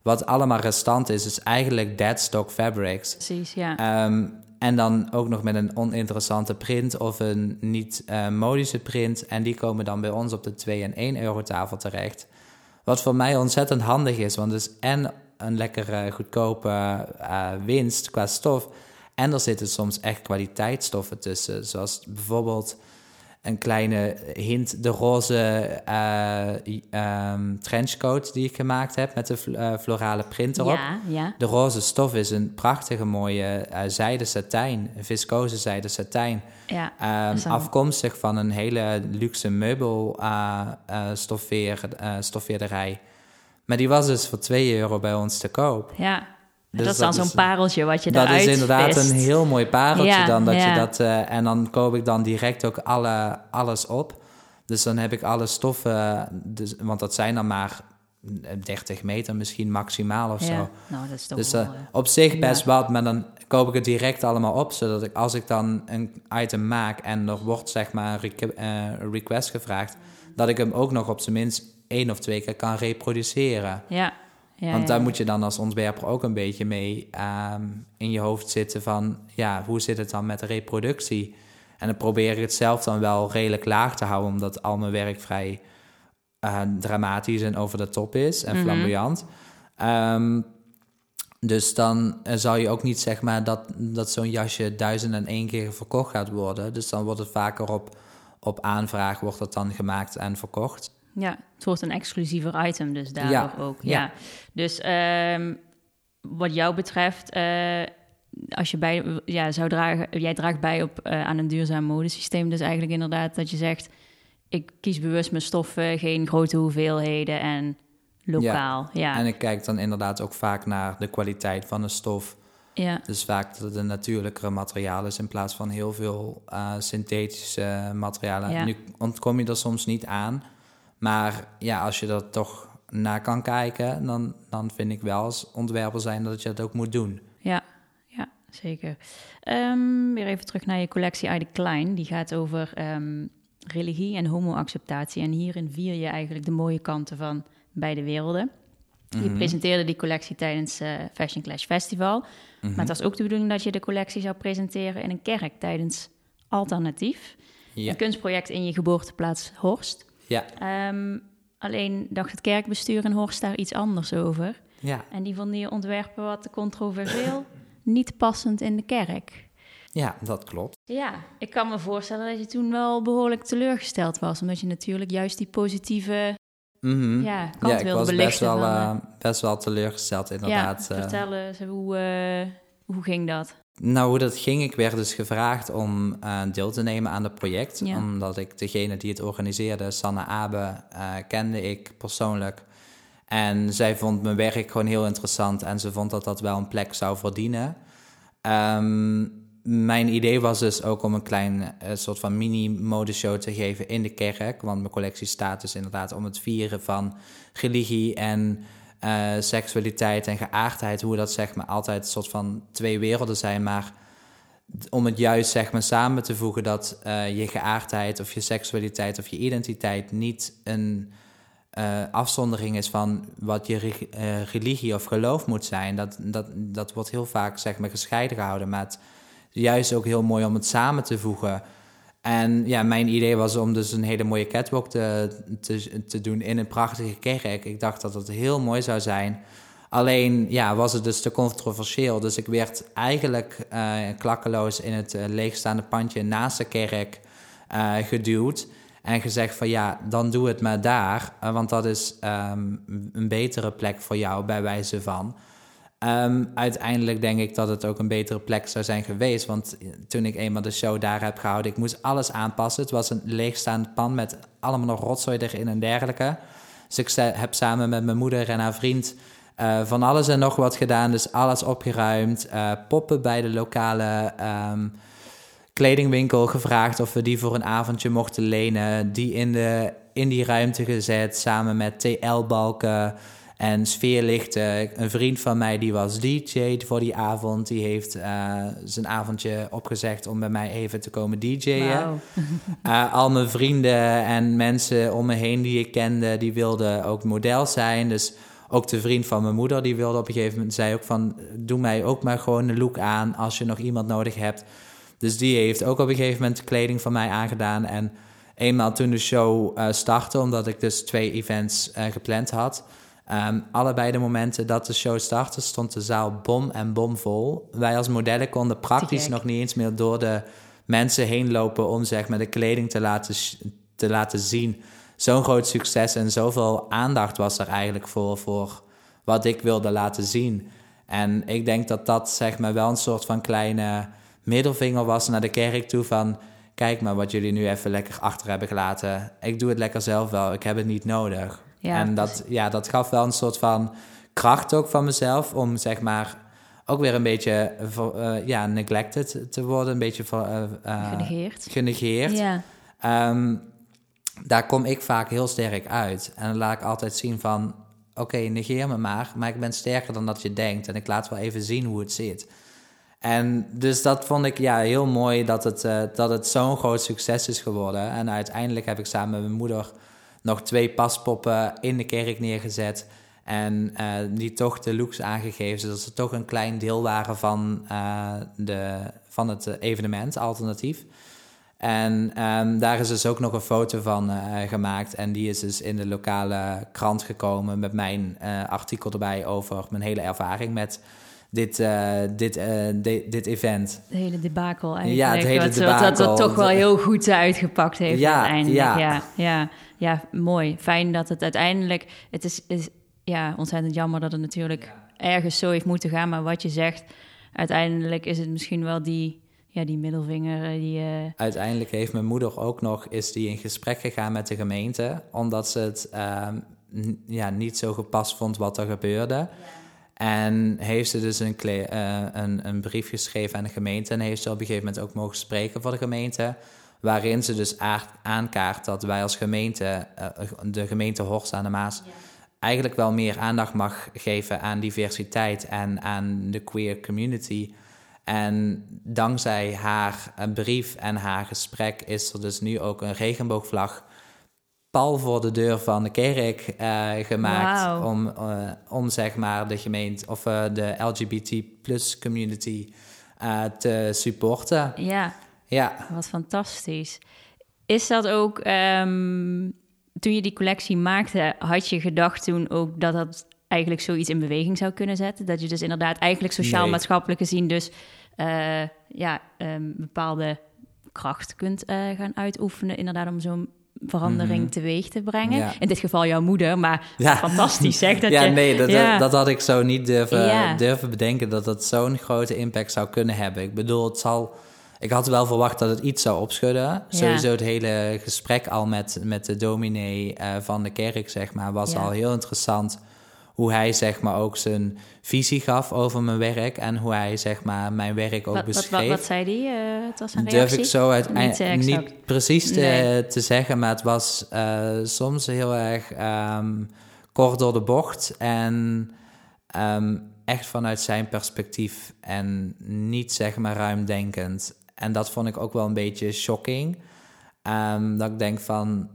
Wat allemaal restant is, is eigenlijk dead stock fabrics. Precies, ja. Ehm, en dan ook nog met een oninteressante print of een niet eh, modische print. En die komen dan bij ons op de 2 en 1 euro tafel terecht. Wat voor mij ontzettend handig is, want het is en een lekkere goedkope eh, winst qua stof. En er zitten soms echt kwaliteitsstoffen tussen. Zoals bijvoorbeeld een kleine hint, de roze i- ehm, trenchcoat die ik gemaakt heb met de eh, florale print erop. ja, ja. De roze stof is een prachtige mooie eh zijde satijn, viscose zijde satijn. ja. Ehm, afkomstig van een hele luxe meubel eh, eh, stoffeer, eh, stoffeerderij. Maar die was dus voor 2 euro bij ons te koop. ja. Dus dat is dan dat zo'n pareltje wat je Dat eruit is inderdaad vist. een heel mooi pareltje Ja, dan. Dat ja. je dat, eh, en dan koop ik dan direct ook alle, alles op. Dus dan heb ik alle stoffen, dus, want dat zijn dan maar 30 meter misschien maximaal of Ja. zo. Nou, dat is toch Dus eh, eh, op zich best wat, maar dan koop ik het direct allemaal op, zodat ik als ik dan een item maak en er wordt zeg maar een requ- eh, een request gevraagd, dat ik hem ook nog op zijn minst één of twee keer kan reproduceren. ja. Ja, Want ja. daar moet je dan als ontwerper ook een beetje mee ehm, in je hoofd zitten van, ja, hoe zit het dan met de reproductie? En dan probeer ik het zelf dan wel redelijk laag te houden, omdat al mijn werk vrij eh, dramatisch en over de top is en Mhm. flamboyant. Ehm, dus dan eh, zal je ook niet zeg maar dat, dat zo'n jasje duizend en één keer verkocht gaat worden. Dus dan wordt het vaker op, op aanvraag wordt het dan gemaakt en verkocht. Ja, het wordt een exclusiever item dus daardoor Ja, ook. Ja. ja. Dus ehm, wat jou betreft, eh, als je bij, ja, zou dragen, jij draagt bij op, eh, aan een duurzaam modesysteem. Dus eigenlijk inderdaad dat je zegt, ik kies bewust mijn stoffen, geen grote hoeveelheden en lokaal. Ja, ja. En ik kijk dan inderdaad ook vaak naar de kwaliteit van de stof. ja. Dus vaak dat het een natuurlijkere materiaal is in plaats van heel veel eh, synthetische materialen. Ja. Nu ontkom je er soms niet aan. Maar ja, als je er toch naar kan kijken, dan, dan vind ik wel als ontwerper zijn dat je dat ook moet doen. Ja, ja zeker. Ehm, weer even terug naar je collectie Ide Klein. Die gaat over ehm, religie en homoacceptatie. En hierin vier je eigenlijk de mooie kanten van beide werelden. Je Mhm. presenteerde die collectie tijdens eh Fashion Clash Festival. Mhm. Maar het was ook de bedoeling dat je de collectie zou presenteren in een kerk tijdens Alternatief. Ja, Een kunstproject in je geboorteplaats Horst. Ja, Ehm, alleen dacht het kerkbestuur in Horst daar iets anders over. ja, En die vonden je ontwerpen wat controversieel, niet passend in de kerk. ja, dat klopt. Ja, ik kan me voorstellen dat je toen wel behoorlijk teleurgesteld was. Omdat je natuurlijk juist die positieve Mhm. ja, kant Ja, ik wilde was best wel, van, eh, eh, best wel teleurgesteld inderdaad. ja, eh. vertel eens, hoe, eh, hoe ging dat? Nou, hoe dat ging, ik werd dus gevraagd om eh, deel te nemen aan het project. Ja. Omdat ik degene die het organiseerde, Sanne Abe, eh, kende ik persoonlijk. En zij vond mijn werk gewoon heel interessant en ze vond dat dat wel een plek zou verdienen. Ehm, mijn idee was dus ook om een klein eh, soort van mini-modeshow te geven in de kerk. Want mijn collectie staat dus inderdaad om het vieren van religie en eh, seksualiteit en geaardheid. Hoe dat zeg maar altijd een soort van twee werelden zijn. Maar om het juist zeg maar samen te voegen dat eh, je geaardheid of je seksualiteit of je identiteit niet een eh, afzondering is van wat je re- religie of geloof moet zijn. Dat, dat, dat wordt heel vaak zeg maar gescheiden gehouden. Maar het is juist ook heel mooi om het samen te voegen. En ja, mijn idee was om dus een hele mooie catwalk te, te, doen in een prachtige kerk. Ik dacht dat het heel mooi zou zijn Alleen ja, was het dus te controversieel. Dus ik werd eigenlijk uh, klakkeloos in het leegstaande pandje naast de kerk geduwd. En gezegd van ja, dan doe het maar daar. want dat is ehm, een betere plek voor jou, bij wijze van. Ehm, uiteindelijk denk ik dat het ook een betere plek zou zijn geweest. Want toen ik eenmaal de show daar heb gehouden, ik moest alles aanpassen. Het was een leegstaand pan met allemaal nog rotzooi erin en dergelijke. Dus ik heb samen met mijn moeder en haar vriend uh, van alles en nog wat gedaan. Dus alles opgeruimd. Uh, poppen bij de lokale um, kledingwinkel gevraagd of we die voor een avondje mochten lenen. Die in, de, in die ruimte gezet samen met TL-balken. En sfeerlichten. Een vriend van mij die was DJ voor die avond. Die heeft uh, zijn avondje opgezegd om bij mij even te komen DJ'en. Wow. uh, al mijn vrienden en mensen om me heen die ik kende, die wilden ook model zijn. Dus ook de vriend van mijn moeder, die wilde op een gegeven moment, zei ook van, doe mij ook maar gewoon een look aan als je nog iemand nodig hebt. Dus die heeft ook op een gegeven moment kleding van mij aangedaan. En eenmaal toen de show uh, startte, omdat ik dus twee events gepland had Um, allebei de momenten dat de show startte, stond de zaal bom en bomvol. Wij als modellen konden praktisch nog niet eens meer door de mensen heen lopen om zeg maar de kleding te laten, te laten zien. Zo'n groot succes en zoveel aandacht was er eigenlijk voor, voor wat ik wilde laten zien. En ik denk dat dat zeg maar wel een soort van kleine middelvinger was naar de kerk toe van... kijk maar wat jullie nu even lekker achter hebben gelaten. Ik doe het lekker zelf wel, ik heb het niet nodig. Ja, en dat, ja, dat gaf wel een soort van kracht ook van mezelf om zeg maar ook weer een beetje uh, ja, neglected te worden, een beetje uh, genegeerd. genegeerd. Ja. Um, daar kom ik vaak heel sterk uit. En dan laat ik altijd zien van, oké, negeer me maar, maar ik ben sterker dan dat je denkt. En ik laat wel even zien hoe het zit. En dus dat vond ik ja, heel mooi dat het, dat het zo'n groot succes is geworden. En uiteindelijk heb ik samen met mijn moeder nog twee paspoppen in de kerk neergezet. En uh, die toch de looks aangegeven, zodat ze toch een klein deel waren van, uh, de, van het evenement, alternatief. En um, daar is dus ook nog een foto van uh, gemaakt. En die is dus in de lokale krant gekomen met mijn artikel erbij over mijn hele ervaring met dit, uh, dit, uh, dit event. De hele debakel eigenlijk. Ja, het hele wat, debakel. Dat het toch wel heel goed uitgepakt heeft ja, uiteindelijk. Ja. ja, ja, ja, mooi. Fijn dat het uiteindelijk... Het is, is ja, ontzettend jammer dat het natuurlijk ergens zo heeft moeten gaan. Maar wat je zegt, uiteindelijk is het misschien wel die... Ja, die middelvinger eh, die... Uh... Uiteindelijk heeft mijn moeder ook nog... is die in gesprek gegaan met de gemeente... omdat ze het uh, ja, niet zo gepast vond wat er gebeurde... Ja. En heeft ze dus een, uh, een, een, brief geschreven aan de gemeente. En heeft ze op een gegeven moment ook mogen spreken voor de gemeente. Waarin ze dus aankaart dat wij als gemeente, uh, de gemeente Horst aan de Maas, eigenlijk wel meer aandacht mag geven aan diversiteit en aan de queer community. En dankzij haar brief en haar gesprek is er dus nu ook een regenboogvlag pal voor de deur van de kerk uh, gemaakt om, uh, om zeg maar de gemeente of uh, de LGBT plus community te supporten. Ja. Ja, wat fantastisch. Is dat ook, um, toen je die collectie maakte, had je gedacht toen ook dat dat eigenlijk zoiets in beweging zou kunnen zetten? Dat je dus inderdaad eigenlijk sociaal-maatschappelijk gezien dus ja, um, bepaalde kracht kunt gaan uitoefenen, inderdaad om zo'n verandering mm teweeg te brengen. In dit geval jouw moeder, maar ja. fantastisch zeg dat ja, je... Nee, dat, ja, dat had ik zo niet durven, durven bedenken... dat dat zo'n grote impact zou kunnen hebben. Ik bedoel, het zal... Ik had wel verwacht dat het iets zou opschudden. Sowieso het hele gesprek al met, met de dominee uh, van de kerk, zeg maar... was al heel interessant hoe hij zeg maar ook zijn visie gaf over mijn werk en hoe hij zeg maar mijn werk ook wat, beschreef. Wat, wat, zei hij? Uh, het was een Durf ik zo uiteindelijk niet, niet, precies te, te, zeggen, maar het was uh, soms heel erg um, kort door de bocht en um, echt vanuit zijn perspectief en niet zeg maar ruimdenkend. En dat vond ik ook wel een beetje shocking. Um, dat ik denk van,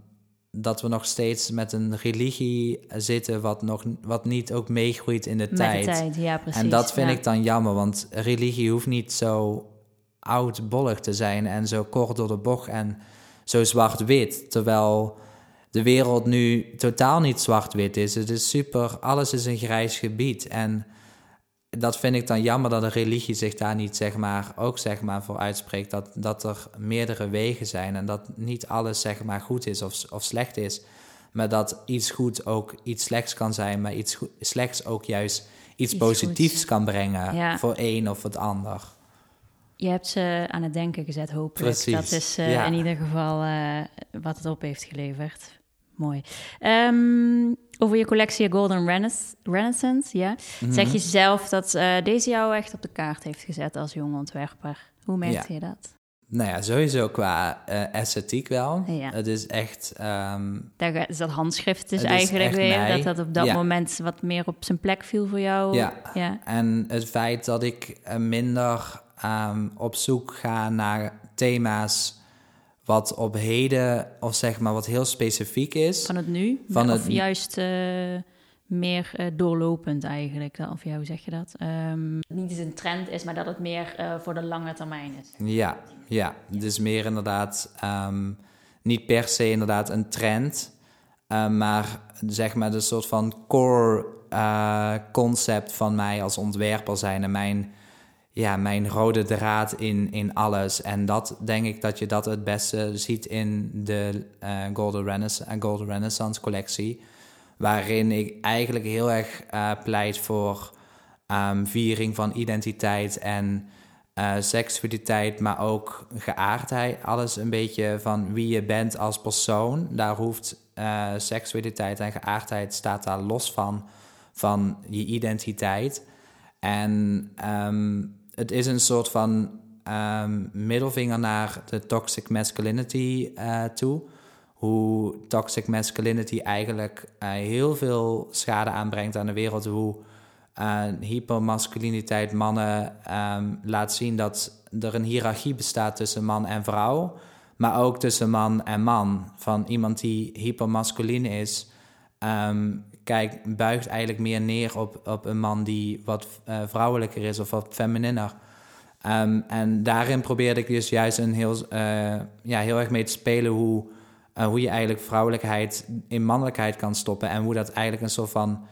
dat we nog steeds met een religie zitten wat, nog, wat niet ook meegroeit in de met tijd. De tijd ja, precies. En dat vind ik dan jammer, want religie hoeft niet zo oudbollig te zijn en zo kort door de bocht en zo zwart-wit. Terwijl de wereld nu totaal niet zwart-wit is. Het is super, alles is een grijs gebied. En dat vind ik dan jammer dat de religie zich daar niet zeg maar, ook zeg maar, voor uitspreekt. Dat, dat er meerdere wegen zijn en dat niet alles zeg maar, goed is of, of slecht is. Maar dat iets goed ook iets slechts kan zijn, maar iets slechts ook juist iets, positiefs kan brengen voor een of het ander. Je hebt ze aan het denken gezet, hopelijk. Precies. Dat is uh, in ieder geval uh, wat het op heeft geleverd. Mooi. Um, over je collectie Golden Renaissance, ja. Mhm. Zeg je zelf dat uh, deze jou echt op de kaart heeft gezet als jonge ontwerper. Hoe merkte je dat? Nou ja, sowieso qua uh, esthetiek wel. Ja. Het is echt... Um, Daar is dat handschrift dus eigenlijk weer, dat dat op dat moment wat meer op zijn plek viel voor jou. Ja, ja. en het feit dat ik uh, minder um, op zoek ga naar thema's wat op heden, of zeg maar wat heel specifiek is. Van het nu? Van of het... juist uh, meer uh, doorlopend eigenlijk? Of ja, hoe zeg je dat? Um, niet eens een trend is, maar dat het meer uh, voor de lange termijn is. Ja, ja. dus meer inderdaad um, niet per se inderdaad een trend, maar zeg maar de soort van core concept van mij als ontwerper zijn en mijn ja, mijn rode draad in, in alles. En dat denk ik dat je dat het beste ziet in de uh, Golden, Renaissance, uh, Golden Renaissance collectie. Waarin ik eigenlijk heel erg uh, pleit voor um, viering van identiteit en seksualiteit, maar ook geaardheid. Alles een beetje van wie je bent als persoon. Daar hoeft seksualiteit en geaardheid staat daar los van, van je identiteit. En um, het is een soort van um, middelvinger naar de toxic masculinity uh, toe. Hoe toxic masculinity eigenlijk uh, heel veel schade aanbrengt aan de wereld. Hoe uh, hypermasculiniteit mannen um, laat zien dat er een hiërarchie bestaat tussen man en vrouw. Maar ook tussen man en man. Van iemand die hypermasculin is, um, kijk, buigt eigenlijk meer neer op, op een man die wat uh, vrouwelijker is of wat femininer. Um, en daarin probeerde ik dus juist een heel, uh, ja, heel erg mee te spelen hoe, uh, hoe je eigenlijk vrouwelijkheid in mannelijkheid kan stoppen. En hoe dat eigenlijk een soort van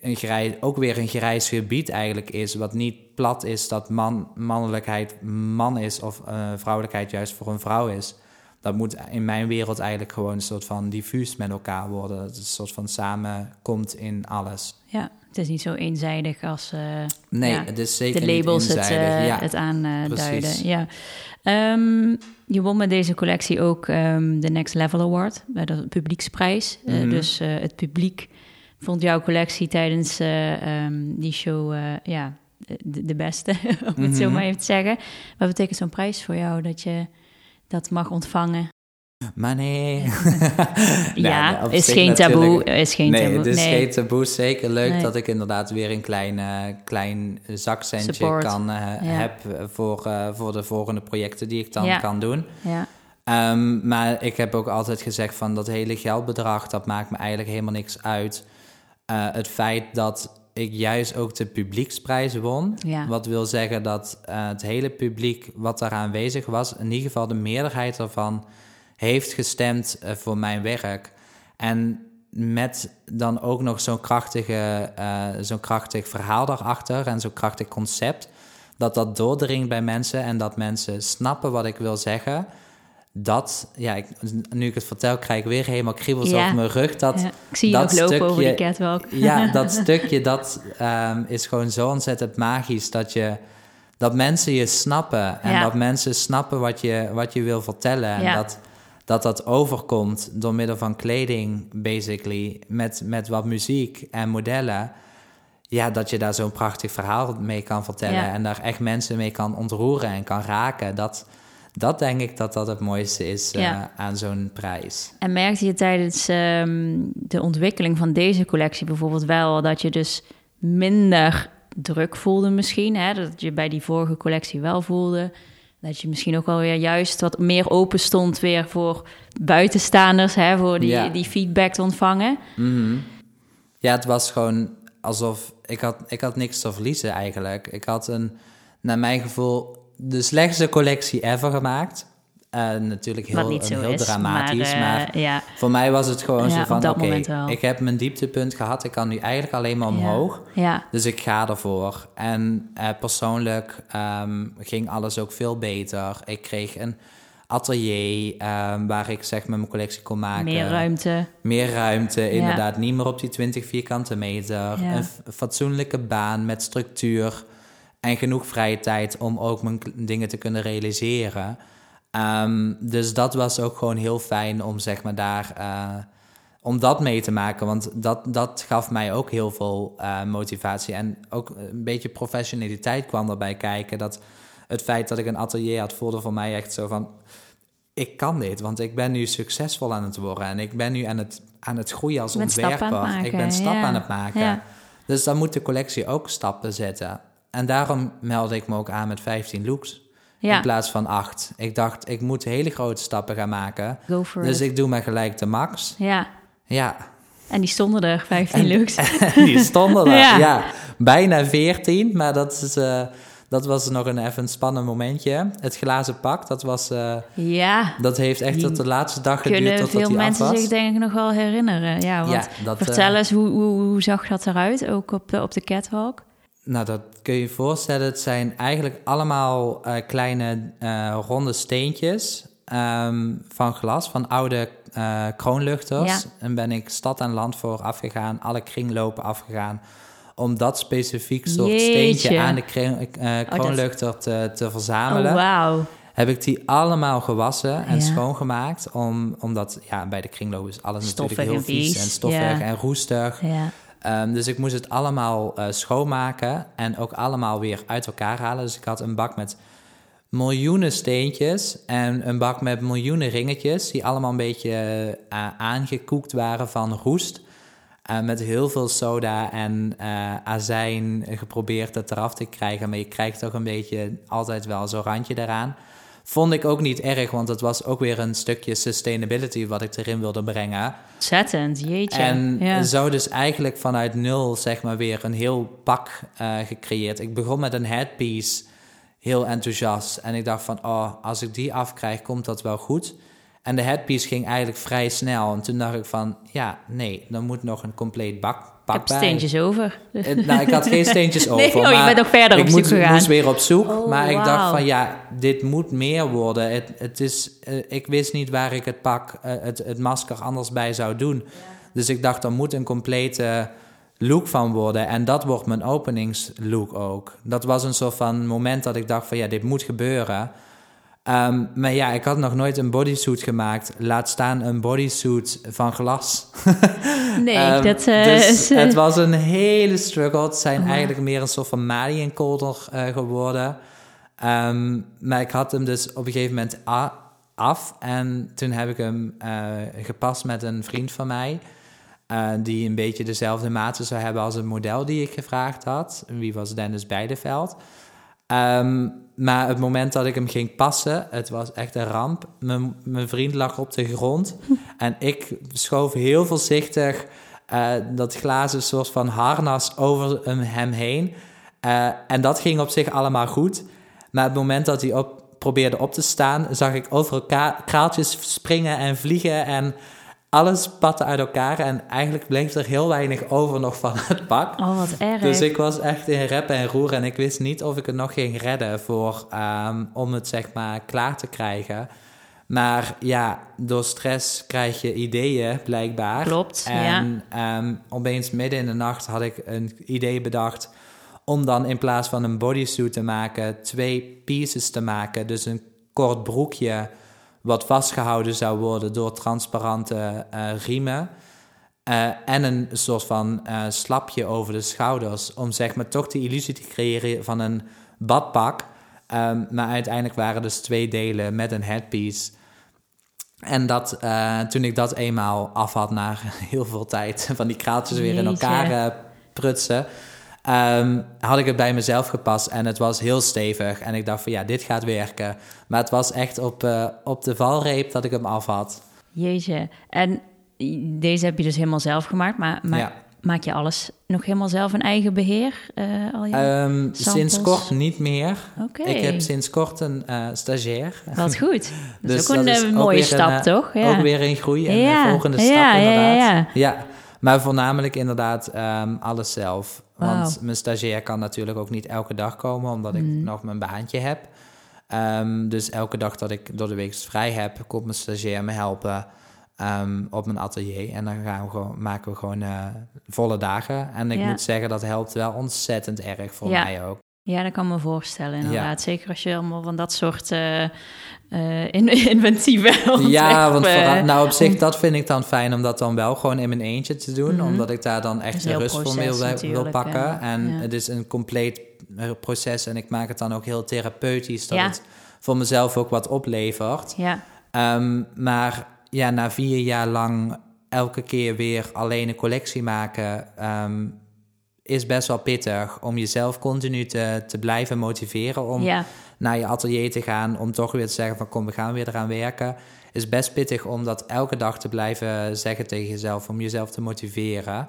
een grijs, ook weer een grijs gebied eigenlijk is. Wat niet plat is dat man, mannelijkheid man is of vrouwelijkheid juist voor een vrouw is dat moet in mijn wereld eigenlijk gewoon een soort van diffuus met elkaar worden. Dat het een soort van samenkomt in alles. Ja, het is niet zo eenzijdig als uh, nee, het is zeker de labels het, uh, ja, het aanduiden. ja. Um, je won met deze collectie ook um, de Next Level Award, bij de publieksprijs. Mm -hmm. dus het publiek vond jouw collectie tijdens um, die show ja, de, de, beste, om het mm -hmm. zo maar even te zeggen. Wat betekent zo'n prijs voor jou dat je dat mag ontvangen. Maar nee. ja, nou, is, geen taboe, is geen nee, taboe. Het is geen taboe. Zeker leuk dat ik inderdaad weer een klein, uh, klein zakcentje kan uh, heb voor, uh, voor de volgende projecten die ik dan ja. kan doen. Ja. Um, maar ik heb ook altijd gezegd van dat hele geldbedrag, dat maakt me eigenlijk helemaal niks uit. het feit dat ik juist ook de publieksprijs won. Ja. Wat wil zeggen dat uh, het hele publiek wat daar aanwezig was, in ieder geval de meerderheid ervan, heeft gestemd uh, voor mijn werk. En met dan ook nog zo'n krachtige, uh, zo'n krachtig verhaal daarachter en zo'n krachtig concept, dat dat doordringt bij mensen en dat mensen snappen wat ik wil zeggen dat, ja, ik, nu ik het vertel, krijg ik weer helemaal kriebels ja. op mijn rug. Dat, Ik zie dat je ook lopen over die catwalk. Ja, dat stukje, dat um, is gewoon zo ontzettend magisch dat je... Dat mensen je snappen en dat mensen snappen wat je, wat je wil vertellen. En dat, dat dat overkomt door middel van kleding, basically, met, met wat muziek en modellen. Ja, dat je daar zo'n prachtig verhaal mee kan vertellen en daar echt mensen mee kan ontroeren en kan raken. Dat, dat denk ik dat dat het mooiste is uh, aan zo'n prijs. En merkte je tijdens um, de ontwikkeling van deze collectie bijvoorbeeld wel dat je dus minder druk voelde misschien? Hè? Dat je bij die vorige collectie wel voelde. Dat je misschien ook wel weer juist wat meer open stond weer voor buitenstaanders, hè, voor die, ja. die feedback te ontvangen. Mm -hmm. Ja, het was gewoon alsof ik had, ik had niks te verliezen eigenlijk. Ik had een, naar mijn gevoel, de slechtste collectie ever gemaakt. uh, natuurlijk heel, heel is, dramatisch. maar, Maar, eh, ja. voor mij was het gewoon zo van: oké, ik heb mijn dieptepunt gehad. Ik kan nu eigenlijk alleen maar omhoog. Ja. Dus ik ga ervoor. En eh, persoonlijk ehm, ging alles ook veel beter. Ik kreeg een atelier ehm, waar ik zeg maar mijn collectie kon maken. Meer ruimte. Meer ruimte, inderdaad. Niet meer op die 20 vierkante meter. Ja. Een fatsoenlijke baan met structuur. En genoeg vrije tijd om ook mijn dingen te kunnen realiseren. Ehm, dus dat was ook gewoon heel fijn om zeg maar daar... eh, om dat mee te maken, want dat, dat gaf mij ook heel veel eh, motivatie. En ook een beetje professionaliteit kwam erbij kijken. Dat het feit dat ik een atelier had, voelde voor mij echt zo van... Ik kan dit, want ik ben nu succesvol aan het worden. En ik ben nu aan het, aan het groeien als ontwerper. ik ben stappen ja. aan het maken. Ja. Dus dan moet de collectie ook stappen zetten. En daarom meldde ik me ook aan met 15 looks. In plaats van 8. Ik dacht, ik moet hele grote stappen gaan maken. Dus it. ik doe maar gelijk de max. Ja, Ja, en die stonden er, 15 looks. die stonden er. Ja. ja. bijna 14, maar dat, is, eh, dat was nog een even een spannend momentje. Het glazen pak, dat, was, eh, Ja, dat heeft echt tot de laatste dag geduurd kunnen veel mensen zich denk ik nog wel herinneren. Ja, want ja, dat, eh, vertel eens, hoe, hoe, hoe zag dat eruit, ook op de, op de catwalk? Nou, dat kun je je voorstellen. Het zijn eigenlijk allemaal eh, kleine eh, ronde steentjes ehm, van glas, van oude eh, kroonluchters. Ja. En ben ik stad en land voor afgegaan, alle kringlopen afgegaan. Om dat specifiek soort Jeetje. steentje aan de kring- dat- kroonluchter te, Oh, verzamelen. wauw. Heb ik die allemaal gewassen en Ja. schoongemaakt. Om, omdat ja, bij de kringloop is alles Stoffig natuurlijk heel vies vies, en stoffig ja. en roestig. Ja, Ehm, dus ik moest het allemaal eh, schoonmaken en ook allemaal weer uit elkaar halen. Dus ik had een bak met miljoenen steentjes en een bak met miljoenen ringetjes... die allemaal een beetje eh, aangekoekt waren van roest. Eh, met heel veel soda en eh, azijn geprobeerd het eraf te krijgen. Maar je krijgt toch een beetje altijd wel zo'n randje eraan. Vond ik ook niet erg, want het was ook weer een stukje sustainability... wat ik erin wilde brengen. ontzettend, jeetje. En ja. zo dus eigenlijk vanuit nul zeg maar weer een heel pak eh, gecreëerd. Ik begon met een headpiece, heel enthousiast. En ik dacht van, oh, als ik die afkrijg, komt dat wel goed. En de headpiece ging eigenlijk vrij snel. En toen dacht ik van, ja, nee, dan moet nog een compleet bak, pak heb bij. steentjes over. Eh, Nou, ik had geen steentjes over. Nee, oh, je bent nog verder ik op zoek gegaan. moest weer op zoek. Oh, maar ik dacht van ja, dit moet meer worden. Het, het is, eh, ik wist niet waar ik het pak, eh, het, het masker anders bij zou doen. Dus ik dacht, er moet een complete look van worden. En dat wordt mijn openingslook ook. Dat was een soort van moment dat ik dacht van ja, dit moet gebeuren. Ehm, maar ja, ik had nog nooit een bodysuit gemaakt. Laat staan een bodysuit van glas. Nee, Ehm, dat eh, dus is... eh, het was een hele struggle. Het zijn Oh, eigenlijk meer een soort van maliënkolder eh geworden. Ehm, maar ik had hem dus op een gegeven moment af. En toen heb ik hem eh, gepast met een vriend van mij. die een beetje dezelfde maten zou hebben als het model die ik gevraagd had. Wie was Dennis Beideveld. Ehm, maar het moment dat ik hem ging passen, het was echt een ramp. Mijn, mijn vriend lag op de grond en ik schoof heel voorzichtig eh, dat glazen soort van harnas over hem, heen. Eh, en dat ging op zich allemaal goed. Maar het moment dat hij op, probeerde op te staan, zag ik over elkaar kraaltjes springen en vliegen en alles spatte uit elkaar. En eigenlijk bleef er heel weinig over nog van het pak. Oh, wat erg. Dus ik was echt in rep en roer en ik wist niet of ik het nog ging redden voor, ehm, om het zeg maar klaar te krijgen. Maar ja, door stress krijg je ideeën blijkbaar. Klopt, ja. En ehm, opeens midden in de nacht had ik een idee bedacht om dan in plaats van een bodysuit te maken, twee pieces te maken. Dus een kort broekje wat vastgehouden zou worden door transparante eh, riemen. Eh, en een soort van eh, slapje over de schouders. Om zeg maar toch de illusie te creëren van een badpak. Ehm, maar uiteindelijk waren dus twee delen met een headpiece. En dat, toen ik dat eenmaal af had na heel veel tijd... van die kraaltjes weer in elkaar prutsen... ehm, had ik het bij mezelf gepast en het was heel stevig. En ik dacht van ja, dit gaat werken. Maar het was echt op, eh, op de valreep dat ik hem af had. Jeetje. En deze heb je dus helemaal zelf gemaakt. Maar, maar Ja. maak je alles nog helemaal zelf in eigen beheer? Uh, al je um, sinds kort niet meer. Oké. Ik heb sinds kort een uh, stagiair. Wat goed. Dat is dus ook een mooie stap, een, toch? Ja. Ook weer een groei en ja. een volgende stap ja, inderdaad. Ja, ja. maar voornamelijk inderdaad um, alles zelf. Want mijn stagiair kan natuurlijk ook niet elke dag komen, omdat ik mm. nog mijn baantje heb. Um, dus elke dag dat ik door de week vrij heb, komt mijn stagiair me helpen um, op mijn atelier. En dan gaan we gewoon, maken we gewoon uh, volle dagen. En ik moet zeggen, dat helpt wel ontzettend erg voor ja. mij ook. Ja, dat kan me voorstellen inderdaad. Zeker als je allemaal van dat soort uh, uh, inventieve Ja, want vooral, nou op zich, dat vind ik dan fijn om dat dan wel gewoon in mijn eentje te doen. Mm -hmm. Omdat ik daar dan echt de rust voor wil, wil pakken. En ja. het is een compleet proces en ik maak het dan ook heel therapeutisch. Dat ja. het voor mezelf ook wat oplevert. Ja. Um, maar ja, na vier jaar lang elke keer weer alleen een collectie maken, um, is best wel pittig om jezelf continu te, te blijven motiveren om ja. naar je atelier te gaan, om toch weer te zeggen van kom, we gaan weer eraan werken. Is best pittig om dat elke dag te blijven zeggen tegen jezelf, om jezelf te motiveren.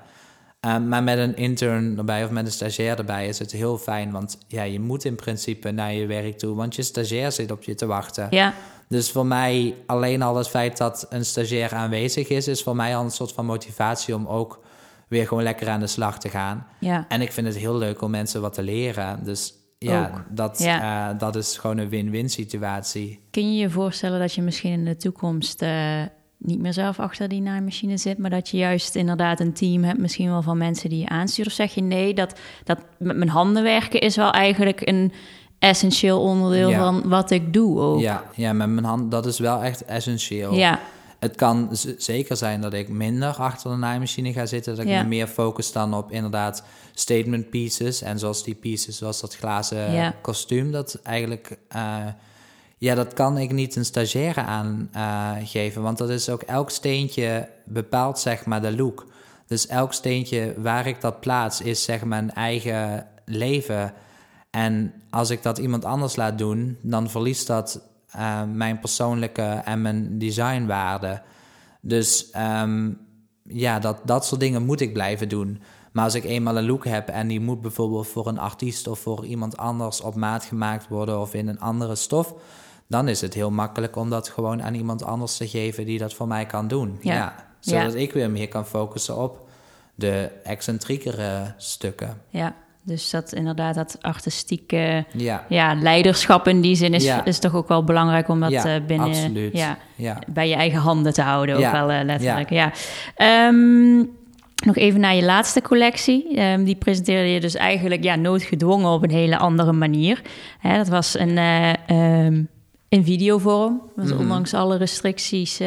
Um, maar met een intern erbij of met een stagiair erbij is het heel fijn. Want ja, je moet in principe naar je werk toe. Want je stagiair zit op je te wachten. Ja. Dus voor mij alleen al het feit dat een stagiair aanwezig is, is voor mij al een soort van motivatie om ook weer gewoon lekker aan de slag te gaan. Ja. En ik vind het heel leuk om mensen wat te leren. Dus ja, dat, ja. Uh, dat is gewoon een win-win situatie. Kun je je voorstellen dat je misschien in de toekomst uh, niet meer zelf achter die naaimachine zit, maar dat je juist inderdaad een team hebt, misschien wel van mensen die je aanstuurt? Of zeg je nee, dat, dat met mijn handen werken is wel eigenlijk een essentieel onderdeel Ja. van wat ik doe ook? Ja, ja, met mijn hand, dat is wel echt essentieel. Ja, Het kan zeker zijn dat ik minder achter de naaimachine ga zitten. Dat ik Ja. me meer focus dan op inderdaad statement pieces. En zoals die pieces, zoals dat glazen Ja. kostuum. Dat eigenlijk, eh, ja, dat kan ik niet een stagiaire aangeven. want dat is ook elk steentje bepaalt zeg maar de look. Dus elk steentje waar ik dat plaats is zeg maar mijn eigen leven. En als ik dat iemand anders laat doen, dan verliest dat uh, mijn persoonlijke en mijn designwaarde. Dus um, ja, dat, dat soort dingen moet ik blijven doen. Maar als ik eenmaal een look heb en die moet bijvoorbeeld voor een artiest of voor iemand anders op maat gemaakt worden of in een andere stof, dan is het heel makkelijk om dat gewoon aan iemand anders te geven die dat voor mij kan doen. Ja. Ja. zodat ik weer meer kan focussen op de excentriekere stukken. ja. Dus dat inderdaad, dat artistieke Ja, ja, leiderschap in die zin is, Ja. is toch ook wel belangrijk om dat Ja, eh, binnen absoluut. Ja, ja. bij je eigen handen te houden, ook wel eh, letterlijk. Ja. Ehm, nog even naar je laatste collectie. Ehm, die presenteerde je dus eigenlijk ja, noodgedwongen op een hele andere manier. Hè, dat was een, eh, ehm, in videovorm. Was Mhm. ondanks alle restricties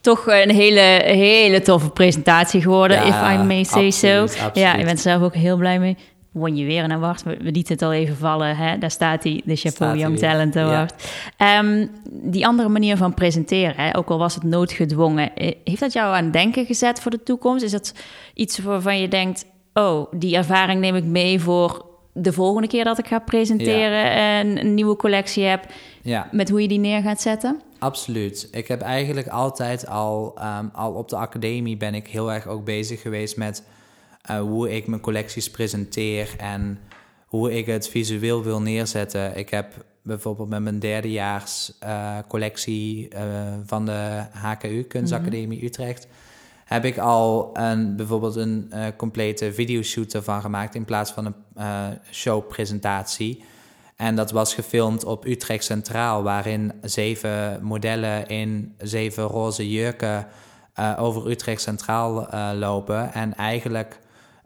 toch een hele, hele toffe presentatie geworden, if I may say so. absoluut. Ja, ik ben er zelf ook heel blij mee. Won je weer een award. We, we lieten het al even vallen. Hè? Daar staat hij, de Chapeau Young. Talent Award. Ehm, die andere manier van presenteren, hè? ook al was het noodgedwongen, eh, heeft dat jou aan het denken gezet voor de toekomst? Is dat iets waarvan je denkt, oh, die ervaring neem ik mee voor de volgende keer dat ik ga presenteren en een nieuwe collectie heb, ja. met hoe je die neer gaat zetten? Absoluut. Ik heb eigenlijk altijd al, ehm, al op de academie ben ik heel erg ook bezig geweest met eh, hoe ik mijn collecties presenteer en hoe ik het visueel wil neerzetten. Ik heb bijvoorbeeld met mijn derdejaars eh collectie eh, van de HKU, Kunstacademie Utrecht, heb ik al een, bijvoorbeeld een eh, complete videoshoot ervan gemaakt in plaats van een showpresentatie. En dat was gefilmd op Utrecht Centraal, waarin zeven modellen in zeven roze jurken over Utrecht Centraal lopen. En eigenlijk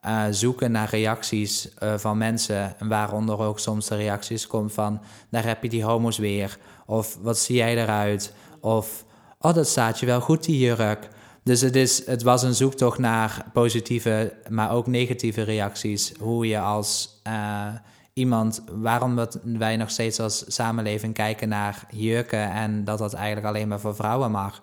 eh, zoeken naar reacties eh, van mensen. En waaronder ook soms de reacties komen van... daar heb je die homo's weer. Of wat zie jij eruit? Of, oh, dat staat je wel goed, die jurk. Dus het, is, het was een zoektocht naar positieve, maar ook negatieve reacties. Hoe je als eh, iemand, waarom dat wij nog steeds als samenleving kijken naar jurken en dat dat eigenlijk alleen maar voor vrouwen mag.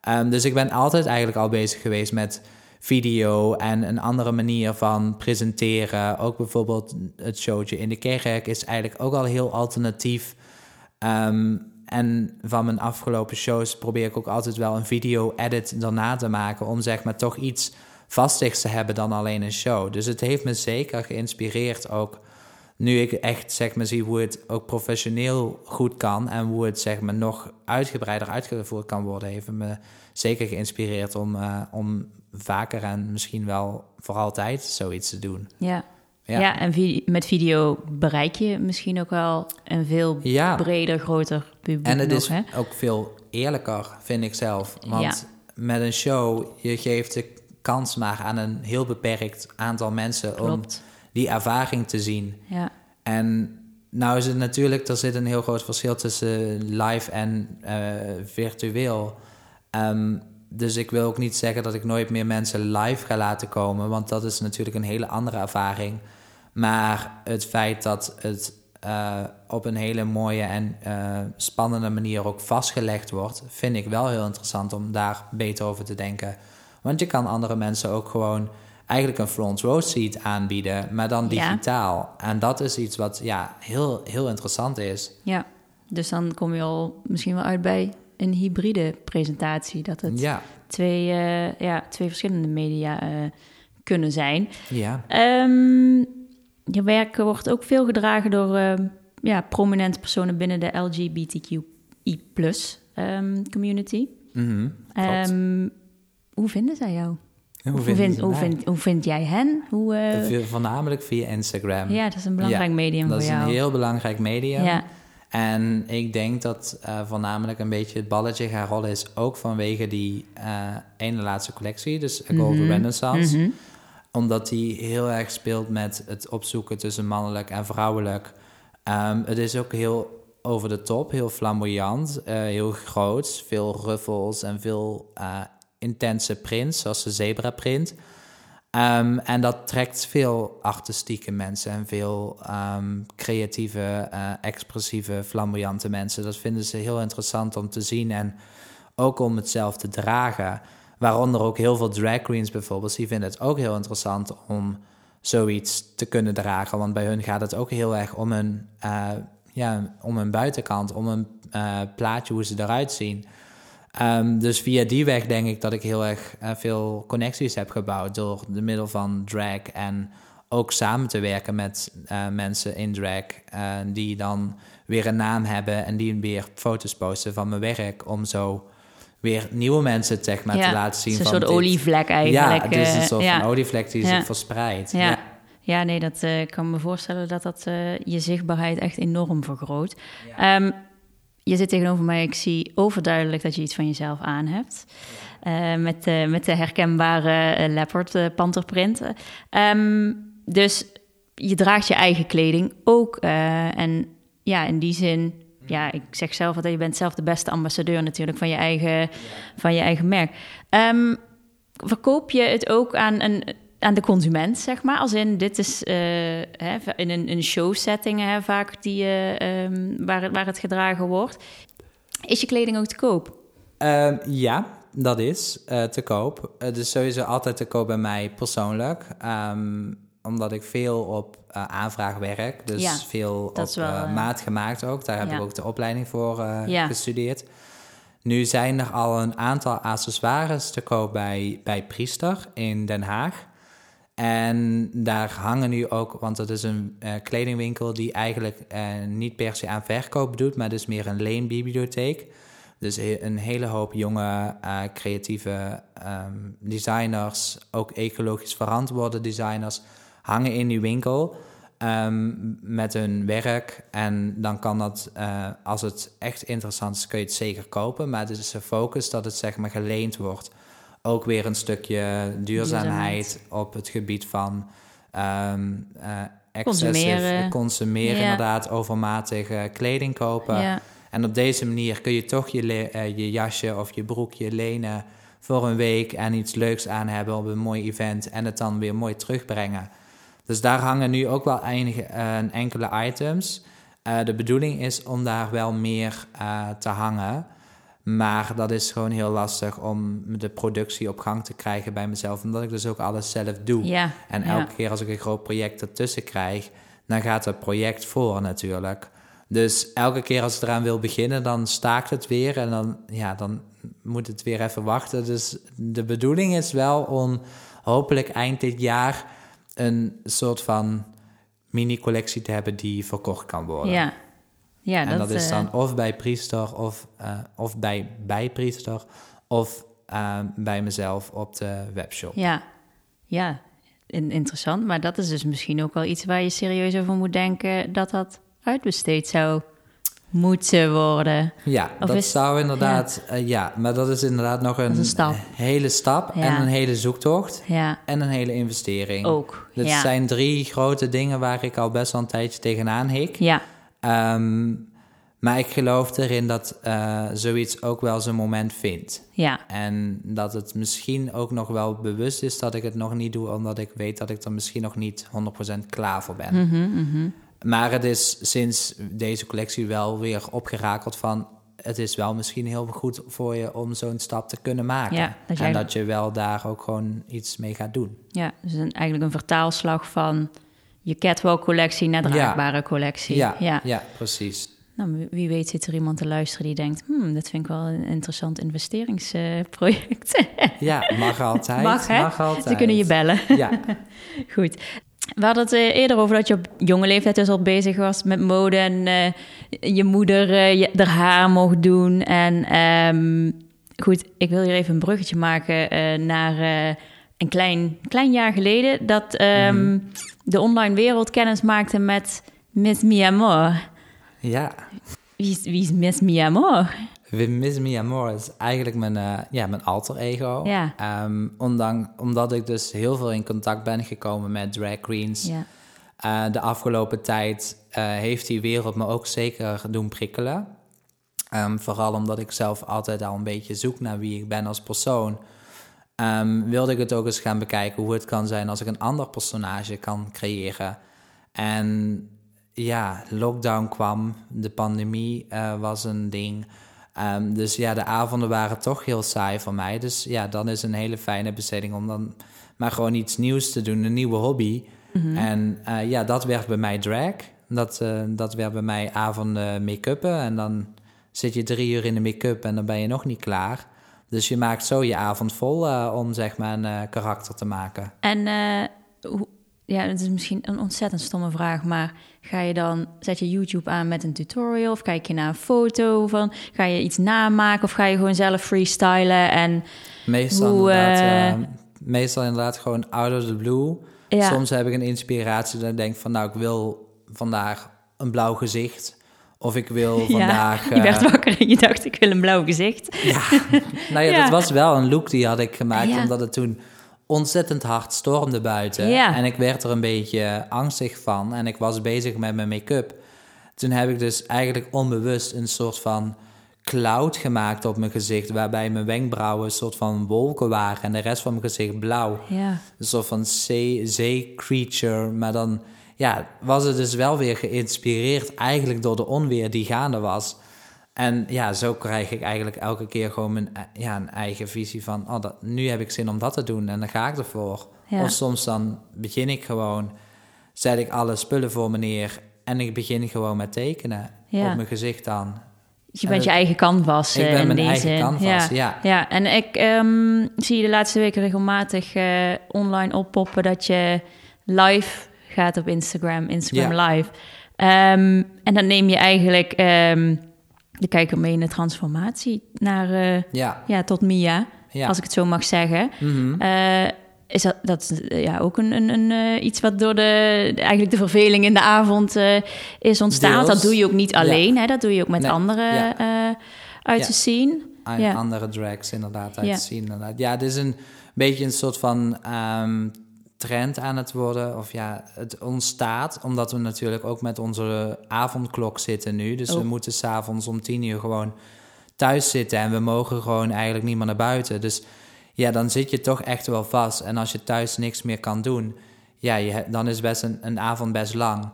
Ehm, dus ik ben altijd eigenlijk al bezig geweest met video en een andere manier van presenteren. Ook bijvoorbeeld het showtje in de kerk is eigenlijk ook al heel alternatief. Ehm, en van mijn afgelopen shows probeer ik ook altijd wel een video-edit daarna te maken. Om zeg maar toch iets vastig te hebben dan alleen een show. Dus het heeft me zeker geïnspireerd ook. Nu ik echt zeg maar zie hoe het ook professioneel goed kan en hoe het zeg maar nog uitgebreider uitgevoerd kan worden, heeft me zeker geïnspireerd om, uh, om vaker en misschien wel voor altijd zoiets te doen. Ja, ja. ja en met video bereik je misschien ook wel een veel breder, groter publiek. En het nog, is hè? ook veel eerlijker, vind ik zelf. Want met een show, je geeft de kans maar aan een heel beperkt aantal mensen om die ervaring te zien. Ja. En nou is het natuurlijk, er zit een heel groot verschil tussen live en uh, virtueel. Um, dus ik wil ook niet zeggen dat ik nooit meer mensen live ga laten komen, want dat is natuurlijk een hele andere ervaring. Maar het feit dat het uh, op een hele mooie en uh, spannende manier ook vastgelegd wordt, vind ik wel heel interessant om daar beter over te denken. Want je kan andere mensen ook gewoon eigenlijk een front row seat aanbieden, maar dan digitaal. En dat is iets wat ja, heel, heel interessant is. Ja, dus dan kom je al misschien wel uit bij een hybride presentatie. Dat het ja. twee, uh, ja, twee verschillende media kunnen zijn. Ja. Um, je werk wordt ook veel gedragen door uh, ja, prominente personen binnen de LGBTQI um, community. Mm um, hoe vinden zij jou? Hoe, hoe, vind, hoe, vind, hoe vind jij hen? Hoe, uh... Voornamelijk via Instagram. Ja, dat is een belangrijk ja, medium voor jou. Dat is een heel belangrijk medium. Ja. En ik denk dat uh, voornamelijk een beetje het balletje gaan rollen is... ook vanwege die uh, ene laatste collectie, dus A Golden mm -hmm. Renaissance... Mm -hmm omdat die heel erg speelt met het opzoeken tussen mannelijk en vrouwelijk. Um, het is ook heel over de top, heel flamboyant, uh, heel groot. Veel ruffels en veel intense prints, zoals de zebra print. Um, en dat trekt veel artistieke mensen en veel um, creatieve, uh, expressieve, flamboyante mensen. Dat vinden ze heel interessant om te zien en ook om het zelf te dragen. Waaronder ook heel veel drag queens bijvoorbeeld. Die vinden het ook heel interessant om zoiets te kunnen dragen. Want bij hun gaat het ook heel erg om hun, uh, ja, om hun buitenkant, om een uh, plaatje hoe ze eruit zien. Um, dus via die weg denk ik dat ik heel erg uh, veel connecties heb gebouwd door de middel van drag en ook samen te werken met mensen in drag die dan weer een naam hebben en die weer foto's posten van mijn werk om zo weer nieuwe mensen zeg maar, te laten zien. een soort olievlek eigenlijk. Ja, het is een soort ja. van olievlek die zich verspreidt. Ja. ja. nee, dat kan me voorstellen dat dat je zichtbaarheid echt enorm vergroot. Um, je zit tegenover mij, ik zie overduidelijk dat je iets van jezelf aan hebt. Uh, met, met de herkenbare leopard panterprint. Um, dus je draagt je eigen kleding ook. en ja, in die zin ja, ik zeg zelf dat je bent zelf de beste ambassadeur natuurlijk van je eigen, van je eigen merk. Um, verkoop je het ook aan, een, aan de consument, zeg maar? Als in, dit is uh, hè, in een, een showsetting hè, vaak die, uh, um, waar, het, waar het gedragen wordt. Is je kleding ook te koop? Uh, ja, dat is uh, te koop. Het is sowieso altijd te koop bij mij persoonlijk. Um, omdat ik veel op aanvraag werk. Dus ja, veel op wel, maat gemaakt ook. Daar heb ja. ik ook de opleiding voor ja. gestudeerd. Nu zijn er al een aantal accessoires te koop bij, bij Priester in Den Haag. En daar hangen nu ook, want het is een kledingwinkel die eigenlijk niet per se aan verkoop doet, maar dus meer een leenbibliotheek. Dus een hele hoop jonge, creatieve um, designers, ook ecologisch verantwoorde designers, hangen in die winkel um, met hun werk. En dan kan dat, als het echt interessant is, kun je het zeker kopen. Maar het is de focus dat het zeg maar geleend wordt. Ook weer een stukje duurzaamheid, op het gebied van um, uh, consumeren, consumeren ja. inderdaad, overmatig uh, kleding kopen. Ja. En op deze manier kun je toch je, je jasje of je broekje lenen voor een week en iets leuks aan hebben op een mooi event en het dan weer mooi terugbrengen. Dus daar hangen nu ook wel enige, uh, enkele items. De bedoeling is om daar wel meer te hangen. Maar dat is gewoon heel lastig om de productie op gang te krijgen bij mezelf. Omdat ik dus ook alles zelf doe. Ja, en elke keer als ik een groot project ertussen krijg, dan gaat het project voor natuurlijk. Dus elke keer als ik eraan wil beginnen, dan staakt het weer. En dan, ja, dan moet het weer even wachten. Dus de bedoeling is wel om hopelijk eind dit jaar een soort van mini-collectie te hebben die verkocht kan worden. Ja. Ja, en dat, is eh, dan of bij priester of, eh, of bij, bij priester of eh, bij mezelf op de webshop. Ja, ja. In- interessant. Maar dat is dus misschien ook wel iets waar je serieus over moet denken... dat dat uitbesteed zou moeten worden. Ja, Of dat is- zou inderdaad, ja. ja, maar dat is inderdaad nog een, is een stap. hele stap Ja. en een hele zoektocht Ja, en een hele investering. ook. Ja. zijn drie grote dingen waar ik al best wel een tijdje tegenaan hik. Ja, Ehm, maar ik geloof erin dat eh, zoiets ook wel zijn moment vindt. ja, En dat het misschien ook nog wel bewust is dat ik het nog niet doe, omdat ik weet dat ik er misschien nog niet 100% klaar voor ben. Mhm, Maar het is sinds deze collectie wel weer opgerakeld van. Het is wel misschien heel goed voor je om zo'n stap te kunnen maken. Ja, dat jij- en dat je wel daar ook gewoon iets mee gaat doen. ja. Dus een, eigenlijk een vertaalslag van je catwalk-collectie naar draagbare collectie. Ja, ja. ja. precies. Nou, wie- weet zit er iemand te luisteren die denkt... Hmm, dit vind ik wel een interessant investeringsproject. Ja, mag altijd. Mag, hè? altijd. Ze kunnen je bellen. Ja, Goed. We hadden het eh, eerder over dat je op jonge leeftijd dus al bezig was met mode en eh, je moeder eh, je, haar haar mocht doen. En ehm, goed, ik wil hier even een bruggetje maken naar een klein, klein jaar geleden dat ehm, Mhm. De online wereld kennis maakte met Miss Mi Amor. ja. Wie is, wie is Miss Mi Amor? Miss Mi Amor is eigenlijk mijn, eh, ja, mijn alter ego. Ja. Ehm, ondanks, omdat ik dus heel veel in contact ben gekomen met drag queens. Ja. Eh, de afgelopen tijd eh, heeft die wereld me ook zeker doen prikkelen. Ehm, vooral omdat ik zelf altijd al een beetje zoek naar wie ik ben als persoon. Ehm, wilde ik het ook eens gaan bekijken hoe het kan zijn als ik een ander personage kan creëren. En ja, lockdown kwam, de pandemie eh, was een ding. Ehm, dus ja, de avonden waren toch heel saai voor mij. Dus ja, dan is een hele fijne besteding om dan maar gewoon iets nieuws te doen, een nieuwe hobby. En eh, ja, dat werd bij mij drag. Dat, eh, dat werd bij mij avonden make-uppen. En dan zit je drie uur in de make-up en dan ben je nog niet klaar. Dus je maakt zo je avond vol eh, om zeg maar een eh, karakter te maken. En hoe- ja, het is misschien een ontzettend stomme vraag, maar ga je dan, zet je YouTube aan met een tutorial of kijk je naar een foto van, ga je iets namaken of ga je gewoon zelf freestylen en Meestal, Hoe, inderdaad, meestal inderdaad gewoon out of the blue. Ja. Soms heb ik een inspiratie dat ik denk van nou, ik wil vandaag een blauw gezicht. Of ik wil vandaag... ja, je werd eh, wakker en je dacht ik wil een blauw gezicht. Ja, nou ja, Ja. dat was wel een look die had ik gemaakt, Ja. omdat het toen ontzettend hard stormde buiten. En ik werd er een beetje angstig van en ik was bezig met mijn make-up. Toen heb ik dus eigenlijk onbewust een soort van cloud gemaakt op mijn gezicht, waarbij mijn wenkbrauwen een soort van wolken waren en de rest van mijn gezicht blauw. Ja, Een soort van zee- zee-creature, maar dan ja, was het dus wel weer geïnspireerd eigenlijk door de onweer die gaande was. En ja, zo krijg ik eigenlijk elke keer gewoon mijn, eh, ja, een eigen visie van... Oh, dat, nu heb ik zin om dat te doen en dan ga ik ervoor. Ja. Of soms dan begin ik gewoon, zet ik alle spullen voor me neer... en ik begin gewoon met tekenen Ja. op mijn gezicht dan. je bent je eigen canvas Ik eh, ben in mijn die eigen zin. canvas, ja. ja, en ik ehm, zie je de laatste weken regelmatig eh, online oppoppen dat je live gaat op Instagram, Instagram live. Ehm, en dan neem je eigenlijk ehm, de kijker mee in de transformatie naar, eh, Ja, ja, tot Mia, ja. als ik het zo mag zeggen. Mhm. Eh, is dat, dat is, eh, ja, ook een, een, een, iets wat door de, eigenlijk de verveling in de avond is ontstaan? Deels. dat doe je ook niet alleen, hè? dat doe je ook met Nee, anderen uit te zien. andere drags inderdaad uit Ja. te zien. Inderdaad. Ja, het is een beetje een soort van ehm, trend aan het worden. Of ja, het ontstaat omdat we natuurlijk ook met onze avondklok zitten nu. Dus we Oh. moeten s'avonds om tien uur gewoon thuis zitten. En we mogen gewoon eigenlijk niet meer naar buiten. Dus ja, dan zit je toch echt wel vast. En als je thuis niks meer kan doen, ja, je, dan is best een, een avond best lang.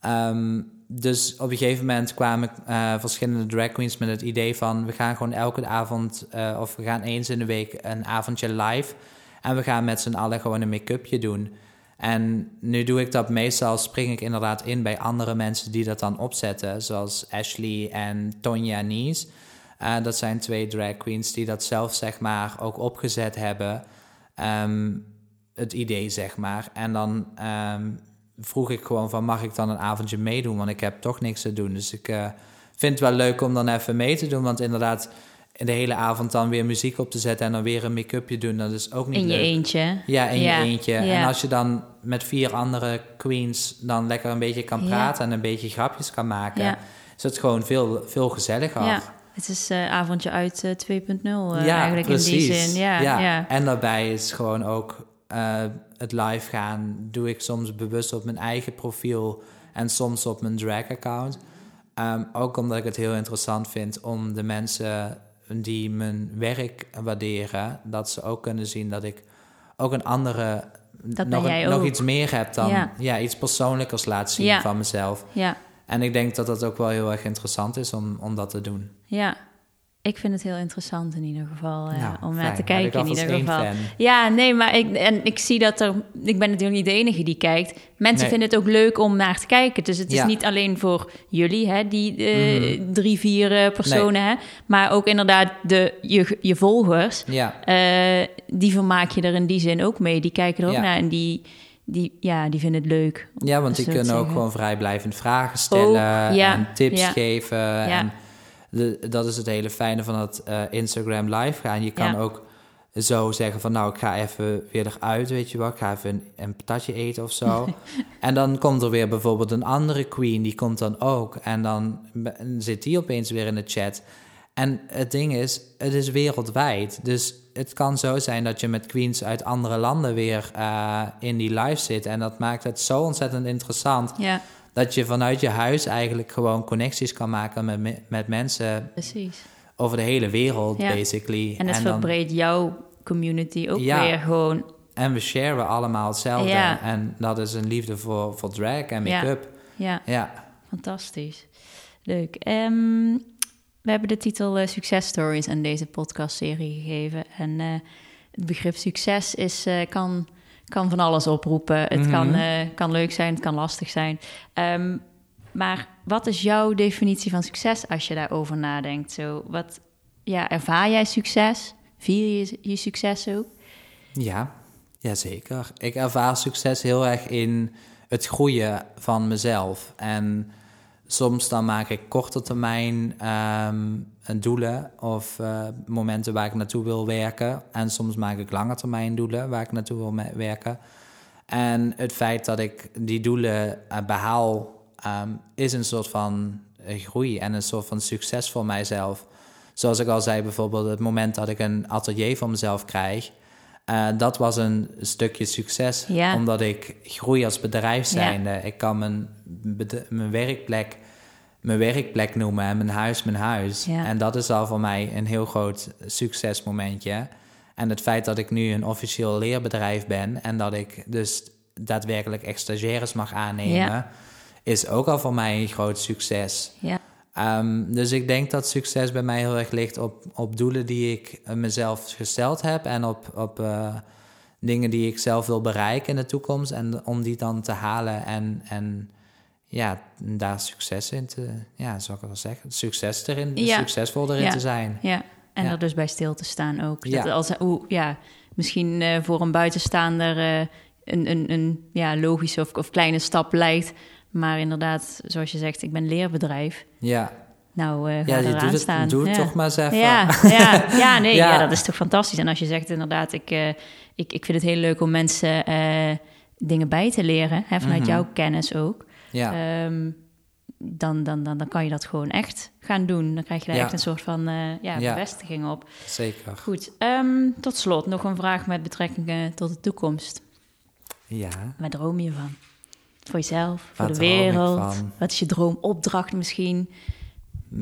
Ehm, dus op een gegeven moment kwamen eh, verschillende drag queens met het idee van... we gaan gewoon elke avond, eh, of we gaan eens in de week een avondje live... en we gaan met z'n allen gewoon een make-upje doen. En nu doe ik dat meestal, spring ik inderdaad in bij andere mensen die dat dan opzetten... zoals Ashley en Tonya Nies. Eh, dat zijn twee drag queens die dat zelf zeg maar ook opgezet hebben... Ehm, het idee, zeg maar. En dan ehm, vroeg ik gewoon van, mag ik dan een avondje meedoen? Want ik heb toch niks te doen. Dus ik uh, vind het wel leuk om dan even mee te doen. Want inderdaad, de hele avond dan weer muziek op te zetten... en dan weer een make-upje doen, dat is ook niet in leuk. je eentje. Ja, in Ja, je eentje. ja. En als je dan met vier andere queens dan lekker een beetje kan Ja. praten... en een beetje grapjes kan maken... Is het gewoon veel, veel gezelliger. Ja, het is eh, avondje uit eh, 2.0 eh, Ja, eigenlijk in die zin. Ja, ja. En daarbij is gewoon ook eh, het live gaan. Doe ik soms bewust op mijn eigen profiel en soms op mijn drag-account. Ehm, ook omdat ik het heel interessant vind om de mensen die mijn werk waarderen, dat ze ook kunnen zien dat ik ook een andere, Dat nog, een- nog iets meer heb dan Ja. ja. iets persoonlijkers laat zien Ja. van mezelf. ja, En ik denk dat dat ook wel heel erg interessant is om, om dat te doen. ja. Ik vind het heel interessant in ieder geval eh, Nou, om naar te kijken in ieder geval. fan. Ja, nee, maar ik, en ik zie dat er. Ik ben natuurlijk niet de enige die kijkt. Mensen Nee. vinden het ook leuk om naar te kijken. Dus het is niet alleen voor jullie, hè, die eh, Mhm. drie, vier eh, personen, hè, maar ook inderdaad de, je, je volgers. Ja, die vermaak je er in die zin ook mee. Die kijken er ook Ja. naar en die, die, ja, die vinden het leuk. Ja, want die kunnen ook zeggen. gewoon vrijblijvend vragen stellen ja, en tips ja. geven. Ja. En de, dat is het hele fijne van het eh, Instagram live gaan. Je kan Ja. ook zo zeggen van nou, ik ga even weer eruit, weet je wel. Ik ga even een, een patatje eten of zo. en dan komt er weer bijvoorbeeld een andere queen, die komt dan ook. En dan zit die opeens weer in de chat. En het ding is, het is wereldwijd. Dus het kan zo zijn dat je met queens uit andere landen weer eh, in die live zit. En dat maakt het zo ontzettend interessant. Ja, Dat je vanuit je huis eigenlijk gewoon connecties kan maken met, me- met mensen precies. over de hele wereld, Ja. basically. En het dan, verbreedt jouw community ook Ja. weer gewoon. en we sharen allemaal hetzelfde. Ja. En dat is een liefde voor, voor drag en make-up. Ja, Ja. fantastisch. Leuk. Ehm, we hebben de titel eh, Success Stories aan deze podcastserie gegeven. En eh, het begrip succes is, eh, kan, kan van alles oproepen. Het Mhm. kan, eh, kan leuk zijn, het kan lastig zijn. Ehm, maar wat is jouw definitie van succes als je daarover nadenkt? Zo, wat, ja, ervaar jij succes? Vier je je succes ook? Ja, jazeker. Ik ervaar succes heel erg in het groeien van mezelf. En soms dan maak ik korte termijn ehm, doelen of eh, momenten waar ik naartoe wil werken. En soms maak ik lange termijn doelen waar ik naartoe wil werken. En het feit dat ik die doelen eh, behaal, ehm, is een soort van eh, groei en een soort van succes voor mijzelf. Zoals ik al zei, bijvoorbeeld het moment dat ik een atelier voor mezelf krijg, eh, dat was een stukje succes. Ja. Omdat ik groei als bedrijf Ja. zijnde. Ik kan mijn, mijn werkplek mijn werkplek noemen en mijn huis mijn huis. Ja. En dat is al voor mij een heel groot succesmomentje. En het feit dat ik nu een officieel leerbedrijf ben en dat ik dus daadwerkelijk echt stagiaires mag aannemen, Ja. is ook al voor mij een groot succes. Ja, Ehm, dus ik denk dat succes bij mij heel erg ligt op, op doelen die ik eh, mezelf gesteld heb en op, op eh, dingen die ik zelf wil bereiken in de toekomst. En om die dan te halen en, en ja, daar succes in te, ja, zou ik wel zeggen, succes erin, Ja. succesvol erin Ja. te zijn. ja. En Ja. er dus bij stil te staan ook. Ja. Dat als, hoe, ja, misschien eh, voor een buitenstaander eh, een, een, een ja, logische of, of kleine stap lijkt. Maar inderdaad, zoals je zegt, ik ben leerbedrijf. Ja, Nou, ga ja je doet het, staan. doe het ja. toch maar eens even. Ja, ja, ja, nee, ja. Ja. dat is toch fantastisch. En als je zegt inderdaad, ik, ik, ik vind het heel leuk om mensen dingen bij te leren, hè, vanuit Mhm. jouw kennis ook. Ja, Ehm, dan, dan, dan, dan kan je dat gewoon echt gaan doen. Dan krijg je daar Ja. echt een soort van eh, ja, Ja. bevestiging op. zeker. Goed, ehm, tot slot nog een vraag met betrekking eh, tot de toekomst. Ja. Waar droom je van? Voor jezelf, voor Waar de wereld? Wat is je droomopdracht misschien?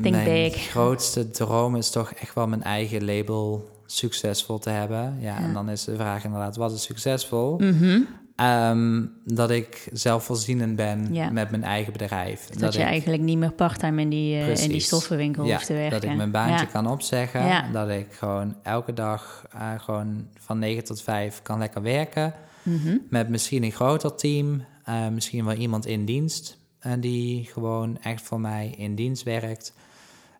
Think mijn big. grootste droom is toch echt wel mijn eigen label succesvol te hebben. Ja, Ja. en dan is de vraag inderdaad, wat is succesvol? Mhm. Ehm, dat ik zelfvoorzienend ben Ja. met mijn eigen bedrijf. Dat, je ik, eigenlijk niet meer parttime in die, eh, in die stoffenwinkel ja, hoeft te werken. dat ik mijn baantje Ja. kan opzeggen. Dat ik gewoon elke dag eh, gewoon van 9 tot 5 kan lekker werken. Mhm. Met misschien een groter team. eh, misschien wel iemand in dienst. En die gewoon echt voor mij in dienst werkt.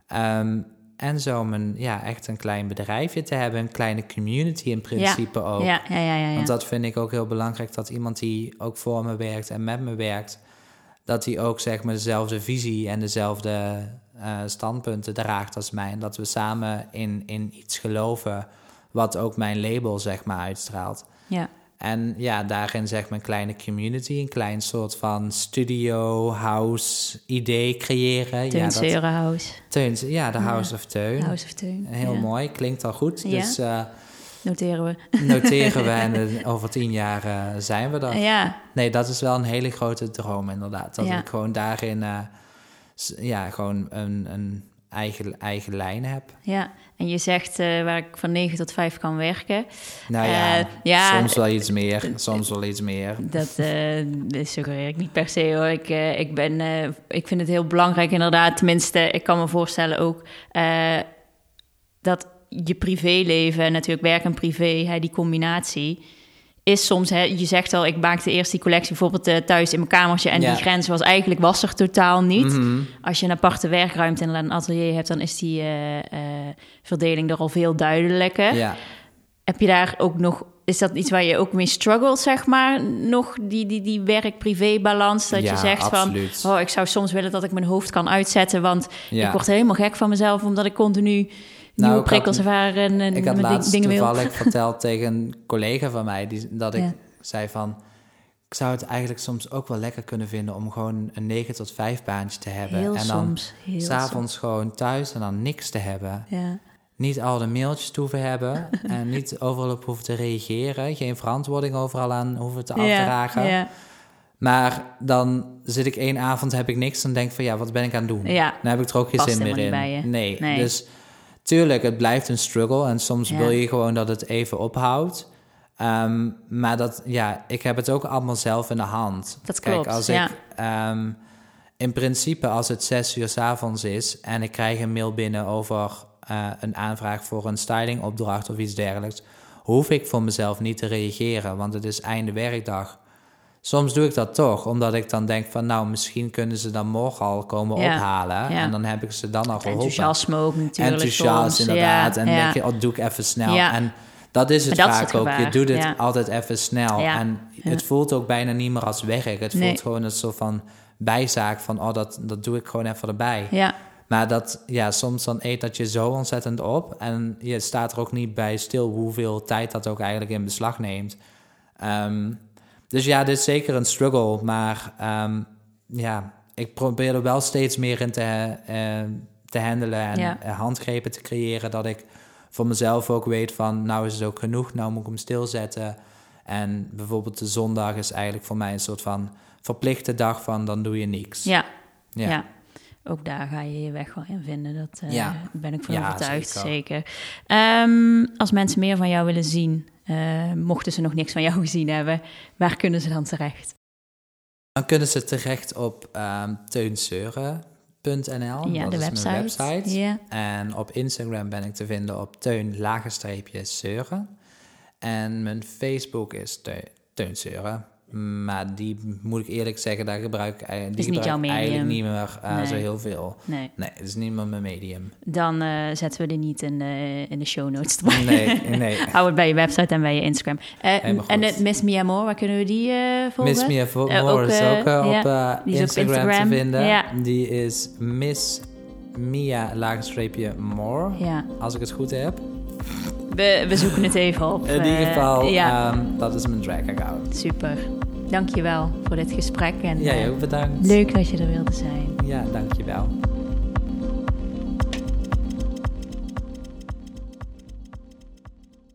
Ehm, en zo om een, ja, echt een klein bedrijfje te hebben, een kleine community in principe ook. Ja, ja, ja. Want dat vind ik ook heel belangrijk, dat iemand die ook voor me werkt en met me werkt, dat die ook zeg maar dezelfde visie en dezelfde eh, standpunten draagt als mij. En dat we samen in, in iets geloven wat ook mijn label zeg maar uitstraalt. ja. En ja, daarin zeg maar een kleine community, een klein soort van studio, house idee creëren. Teun ja, dat, Seurenhouse. Teuns, ja, de House of Teun. House of Teun. Heel Ja. mooi, klinkt al goed. Ja. Dus eh, Noteren we. noteren we en eh, over tien jaar eh, zijn we er. Ja, Nee, dat is wel een hele grote droom inderdaad. Dat ik gewoon daarin ja, gewoon een, een eigen, eigen lijn heb. ja. En je zegt eh, waar ik van 9 tot 5 kan werken. Nou ja, Eh, ja, soms wel iets meer, soms wel iets meer. Dat, eh dat suggereer ik niet per se hoor. Ik, eh, ik, ben, eh, ik vind het heel belangrijk inderdaad. Tenminste, ik kan me voorstellen ook eh, dat je privéleven en natuurlijk werk en privé, hè, die combinatie, is soms, hè, je zegt al, ik maakte eerst die collectie bijvoorbeeld eh, thuis in mijn kamertje en Ja. die grens was eigenlijk was er totaal niet. Mhm. Als je een aparte werkruimte en een atelier hebt, dan is die eh, eh, verdeling er al veel duidelijker. Ja. Heb je daar ook nog, is dat iets waar je ook mee struggelt, zeg maar? Nog die, die, die werk-privé-balans, dat Ja, je zegt absoluut. van, oh, ik zou soms willen dat ik mijn hoofd kan uitzetten, want ik word helemaal gek van mezelf, omdat ik continu nieuwe ik had- prikkels ervaren en, Ik had laatst dingen wil. toevallig verteld tegen een collega van mij die, dat ik Ja. zei van... Ik zou het eigenlijk soms ook wel lekker kunnen vinden om gewoon een 9 tot 5 baantje te hebben. Heel en dan s'avonds gewoon thuis en dan niks te hebben. Ja, Niet al de mailtjes te hoeven hebben en niet overal op hoeven te reageren. Geen verantwoording overal aan hoeven te afdragen. ja, ja. Maar dan zit ik één avond, heb ik niks, dan denk ik van ja, wat ben ik aan het doen? Ja. Dan heb ik er ook geen Past zin meer in. Nee. Nee. dus tuurlijk, het blijft een struggle en soms Ja. wil je gewoon dat het even ophoudt. Ehm, maar dat, ja, ik heb het ook allemaal zelf in de hand. Dat Kijk, klopt, als ja. ik ehm, in principe als het zes uur s avonds is en ik krijg een mail binnen over eh, een aanvraag voor een stylingopdracht of iets dergelijks, hoef ik voor mezelf niet te reageren, want het is einde werkdag. Soms doe ik dat toch, omdat ik dan denk van, nou, misschien kunnen ze dan morgen al komen Ja, ophalen. En dan heb ik ze dan al geholpen. Enthousiasme ook natuurlijk Enthousiast, soms. inderdaad. En denk je, oh, doe ik even snel. En dat is het is vaak het ook. Je doet het altijd even snel. En het voelt ook bijna niet meer als werk. Het Nee. voelt gewoon een soort van bijzaak van, oh, dat, dat doe ik gewoon even erbij. Ja, Maar dat, ja, soms dan eet dat je zo ontzettend op. En je staat er ook niet bij stil hoeveel tijd dat ook eigenlijk in beslag neemt. Ehm, dus ja, dit is zeker een struggle. Maar ehm, ja, ik probeer er wel steeds meer in te, eh, te handelen en Ja. eh, handgrepen te creëren. Dat ik voor mezelf ook weet van, nou is het ook genoeg, nou moet ik hem stilzetten. En bijvoorbeeld de zondag is eigenlijk voor mij een soort van verplichte dag van, dan doe je niks. ja, Ja. ja. Ook daar ga je je weg wel in vinden. Dat eh, Ja. ben ik van Ja, overtuigd, zeker. zeker. Ehm, als mensen meer van jou willen zien, eh, mochten ze nog niks van jou gezien hebben, waar kunnen ze dan terecht? Dan kunnen ze terecht op ehm teunseuren.nl. ja, dat de is website. mijn website. Ja. En op Instagram ben ik te vinden op teun lagenstreepje seuren. En mijn Facebook is Te-. Maar die moet ik eerlijk zeggen, daar gebruik ik, ei- die Is niet gebruik ik jouw eigenlijk niet meer eh, Nee. zo heel veel. Nee, Nee, het is niet meer mijn medium. dan eh, zetten we die niet in de, in de show notes. Nee, nee. Hou het bij je website en bij je Instagram. Eh, en het Miss Mia Moore, waar kunnen we die eh volgen? Miss Mia Eh, ook, is eh, ook eh, op eh, Instagram, te vinden. ja. Die is Miss Mia laagstreepje Moore, Ja, als ik het goed heb. We, we zoeken het even op. In ieder Eh, geval, ja, ehm, dat is mijn drag account. super. Dankjewel voor dit gesprek. En, Jij eh, ook bedankt. leuk dat je er wilde zijn. Ja, dankjewel.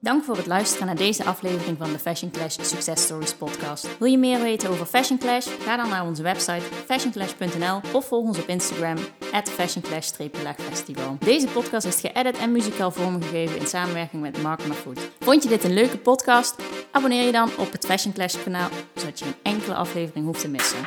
Dank voor het luisteren naar deze aflevering van de Fashion Clash Success Stories podcast. Wil je meer weten over Fashion Clash? Ga dan naar onze website fashionclash.nl of volg ons op Instagram fashionclash-festival. Deze podcast is geëdit en muzikaal vormgegeven in samenwerking met Mark Mafood. Vond je dit een leuke podcast? Abonneer je dan op het Fashion Clash kanaal, zodat je geen enkele aflevering hoeft te missen.